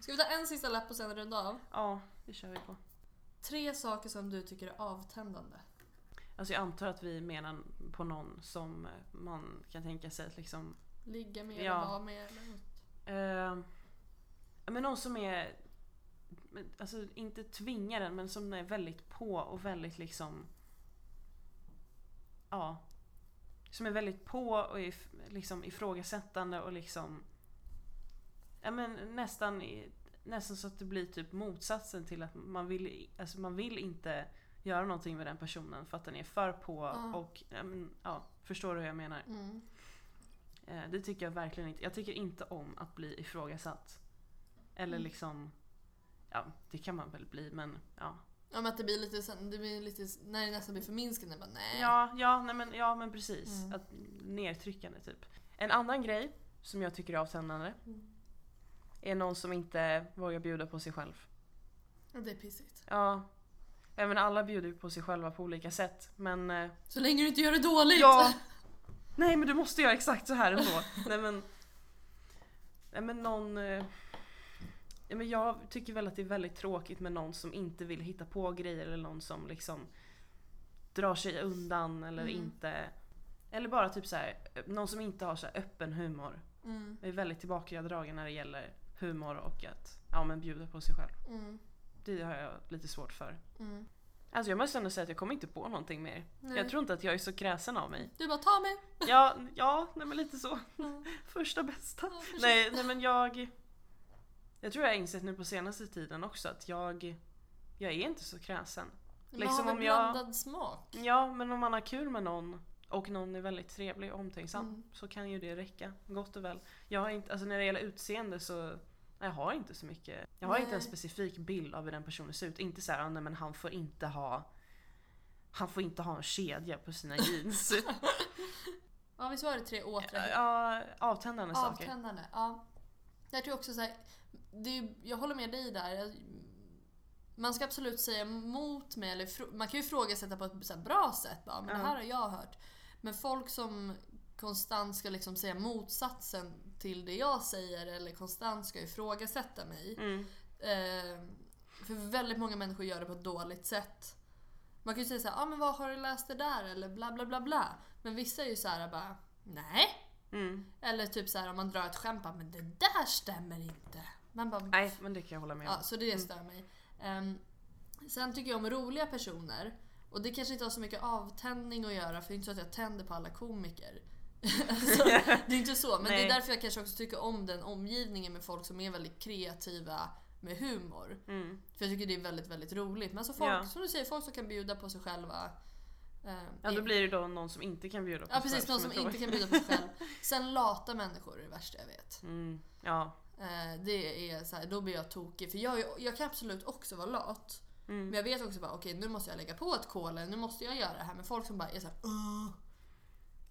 Ska vi ta en sista lapp och sen runda av? Ja, det kör vi på. Tre saker som du tycker är avtändande. Alltså jag antar att vi menar på någon som man kan tänka sig att liksom Ligga med Ja. eller vara med eller något. Ja, men någon som är, alltså inte tvingar en men som är väldigt på och väldigt liksom, ja. Som är väldigt på och if, liksom ifrågasättande och liksom, ja, men nästan, nästan så att det blir typ motsatsen till att man vill, alltså man vill inte göra någonting med den personen för att den är för på Ja. och ja, men, ja, förstår du hur jag menar? Mm. Eh, det tycker jag verkligen inte. Jag tycker inte om att bli ifrågasatt. Eller Mm. liksom, ja det kan man väl bli men ja. Ja men att det blir lite, det blir lite när det nästan blir förminskande. Bara, nej. Ja, ja, nej, men, ja men precis. Mm. Att, nedtryckande typ. En annan grej som jag tycker är avtändande Mm. är någon som inte vågar bjuda på sig själv. Och det är pissigt. Ja. Även alla bjuder ju på sig själva på olika sätt men eh, Så länge du inte gör det dåligt. Ja! Nej men du måste göra exakt så här ändå. nej men... Nej men någon... Ja, men jag tycker väl att det är väldigt tråkigt med någon som inte vill hitta på grejer eller någon som liksom drar sig undan eller Mm. inte... Eller bara typ så här, någon som inte har så öppen humor. Mm. är väldigt tillbakadragen när det gäller humor och att ja, men bjuda på sig själv. Mm. Det har jag lite svårt för. Mm. Alltså jag måste ändå säga att jag kommer inte på någonting mer. Nej. Jag tror inte att jag är så kräsen av mig. Du bara, ta mig. Ja, ja nej men lite så. Mm. Första bästa. Ja. Nej, nej men jag... Jag tror jag har insett nu på senaste tiden också att jag... Jag är inte så kräsen. Man liksom har väl om jag- blandad smak. Ja, men om man har kul med någon och någon är väldigt trevlig och omtänksam Mm. så kan ju det räcka gott och väl. Jag har inte, alltså när det gäller utseende så jag har inte så mycket. Jag har inte en Nej. specifik bild av hur den personen ser ut. Inte så här, "Ah, nej men han får inte ha han får inte ha en kedja på sina jeans. Ja visst var det tre åtgärder? ja, avtändande saker. Avtändande. Ja. Jag tror också så här, det jag håller med dig där. Man ska absolut säga emot mig, eller man kan ju ifrågasätta på ett så bra sätt. Bara, men Ja. det här har jag hört. Men folk som konstant ska liksom säga motsatsen till det jag säger eller konstant ska ifrågasätta mig. Mm. Eh, för väldigt många människor gör det på ett dåligt sätt. Man kan ju säga så här, ah, men vad har du läst det där? Eller bla bla bla bla. Men vissa är ju så här bara, nej. Mm. Eller typ så här om man drar ett skämt, bara, men det där stämmer inte. Man bara, Nej, men det kan jag hålla med om. ja, så det stör mig. Ehm, sen tycker jag om roliga personer. Och det kanske inte har så mycket avtändning att göra, för det är inte så att jag tänder på alla komiker. alltså, det är inte så, men det Nej. är därför jag kanske också tycker om den omgivningen med folk som är väldigt kreativa med humor. Mm. För jag tycker det är väldigt, väldigt roligt. Men alltså folk, Ja. som du säger, folk som kan bjuda på sig själva. ehm, Ja, då blir det då någon som inte kan bjuda på Ja sig precis, själv, någon som tror. inte kan bjuda på sig själv. Sen lata människor är det värsta jag vet. Mm. Ja. Eh, det är så här, då blir jag tokig. För jag, jag kan absolut också vara lat. Mm. Men jag vet också bara, okej nu måste jag lägga på ett kol, eller nu måste jag göra det här. Men folk som bara är såhär, "Åh."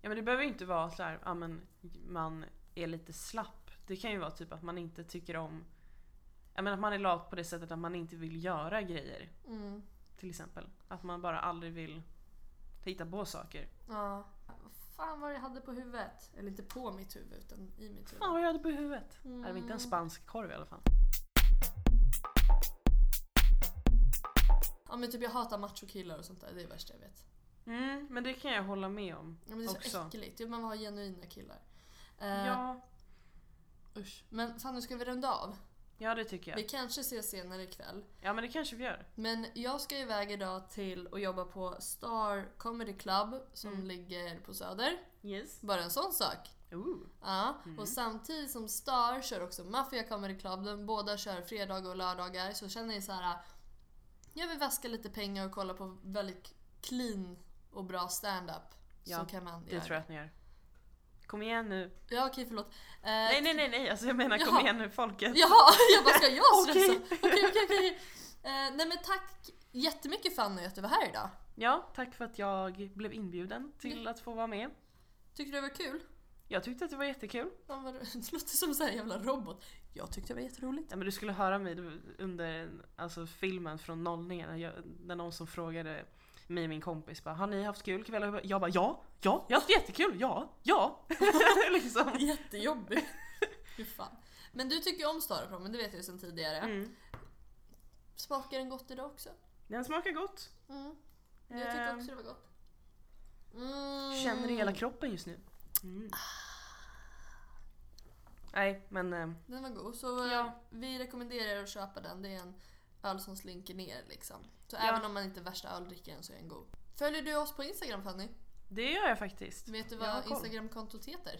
Ja men det behöver ju inte vara så här, ja men man är lite slapp. Det kan ju vara typ att man inte tycker om, ja men att man är lat på det sättet att man inte vill göra grejer. mm, Till exempel. Att man bara aldrig vill hitta på saker. ja. Vad fan var det jag hade på huvudet? Eller inte på mitt huvud, utan i mitt huvud. Fan vad jag hade på huvudet. Mm. Det var inte en spansk korv i alla fall. Ja men typ jag hatar machokillar och sånt där, det är det värsta jag vet. Mm, men det kan jag hålla med om. Ja, men det är så Också. äckligt, Typ man vill ha genuina killar. Eh, Ja, Usch. Men fan nu ska vi runda av. ja det tycker Vi jag. kanske ses senare ikväll. Ja men det kanske vi gör. Men jag ska iväg idag till att jobba på Star Comedy Club som Mm. ligger på Söder. Yes. Bara en sån sak. Ooh. Ja, Mm. och samtidigt som Star kör också Mafia Comedy Club, de båda kör fredagar och lördagar, så känner jag så här. Jag vill vaska lite pengar och kolla på väldigt clean och bra stand-up. Ja, så kan man Det göra. tror jag att ni gör. Kom igen nu. Ja okej förlåt. Eh, Nej nej nej nej, alltså jag menar kom Jaha. igen nu folket. Jaha, jag bara ska jag stressa? Okej. Okej okej okej. Eh, Nej men tack jättemycket Fanny att du var här idag. Ja, tack för att jag blev inbjuden till att få vara med. Tyckte du det var kul? Jag tyckte att det var jättekul. Ja, vad- Det låter som en jävla robot. Jag tyckte det var jätteroligt. Ja, men du skulle höra mig under alltså, filmen från nollningen. När någon som frågade mig och min kompis bara, har ni haft kul ikväll? Jag bara ja, ja, jag har haft jättekul, ja, ja. liksom. Jättejobbig. Fy fan. Men du tycker om Staraprom, men det vet jag ju sedan tidigare. Mm. Smakar den gott idag också? Den smakar gott. Mm. Jag tycker också det var gott. Mm. Känner i hela kroppen just nu. Mm. Nej, men eh, Den var god. Så eh, Ja. vi rekommenderar er att köpa den. Det är en öl som slinker ner liksom. Så Ja. även om man inte är värsta öldrickaren så är den god. Följer du oss på Instagram Fanny? det gör jag faktiskt. Vet du vad. Instagramkontot heter?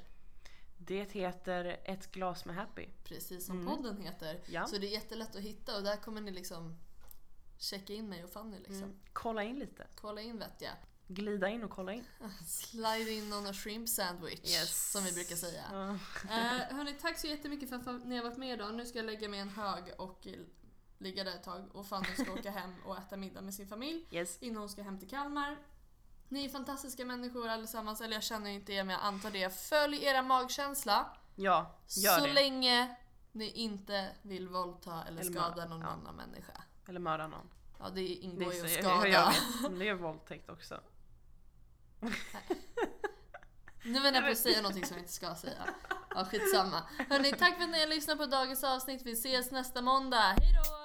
Det heter Ett glas med Happy. Precis som Mm. podden heter. Ja. Så det är jättelätt att hitta och där kommer ni liksom checka in mig och Fanny liksom. Mm. Kolla in lite. Kolla in vet jag. Glida in och kolla in. Slide in on a shrimp sandwich. Yes. Som vi brukar säga. Ja. Eh, hörni, tack så jättemycket för att ni har varit med idag. Nu ska jag lägga mig en hög och ligga där ett tag. Och Fanny ska åka hem och äta middag med sin familj Yes. innan hon ska hem till Kalmar. Ni är fantastiska människor allesammans, eller jag känner inte er men jag antar det. Följ era magkänsla Ja, gör så det. länge ni inte vill våldta eller, Eller skada någon ja. annan människa. Eller mörda någon. Ja, det ingår ju är att skada. Jag vet, men det är våldtäkt också. Nu var jag på att säga någonting som jag inte ska säga. Ja, skitsamma. Hörni, tack för att ni har lyssnat på dagens avsnitt. Vi ses nästa måndag. Hej då!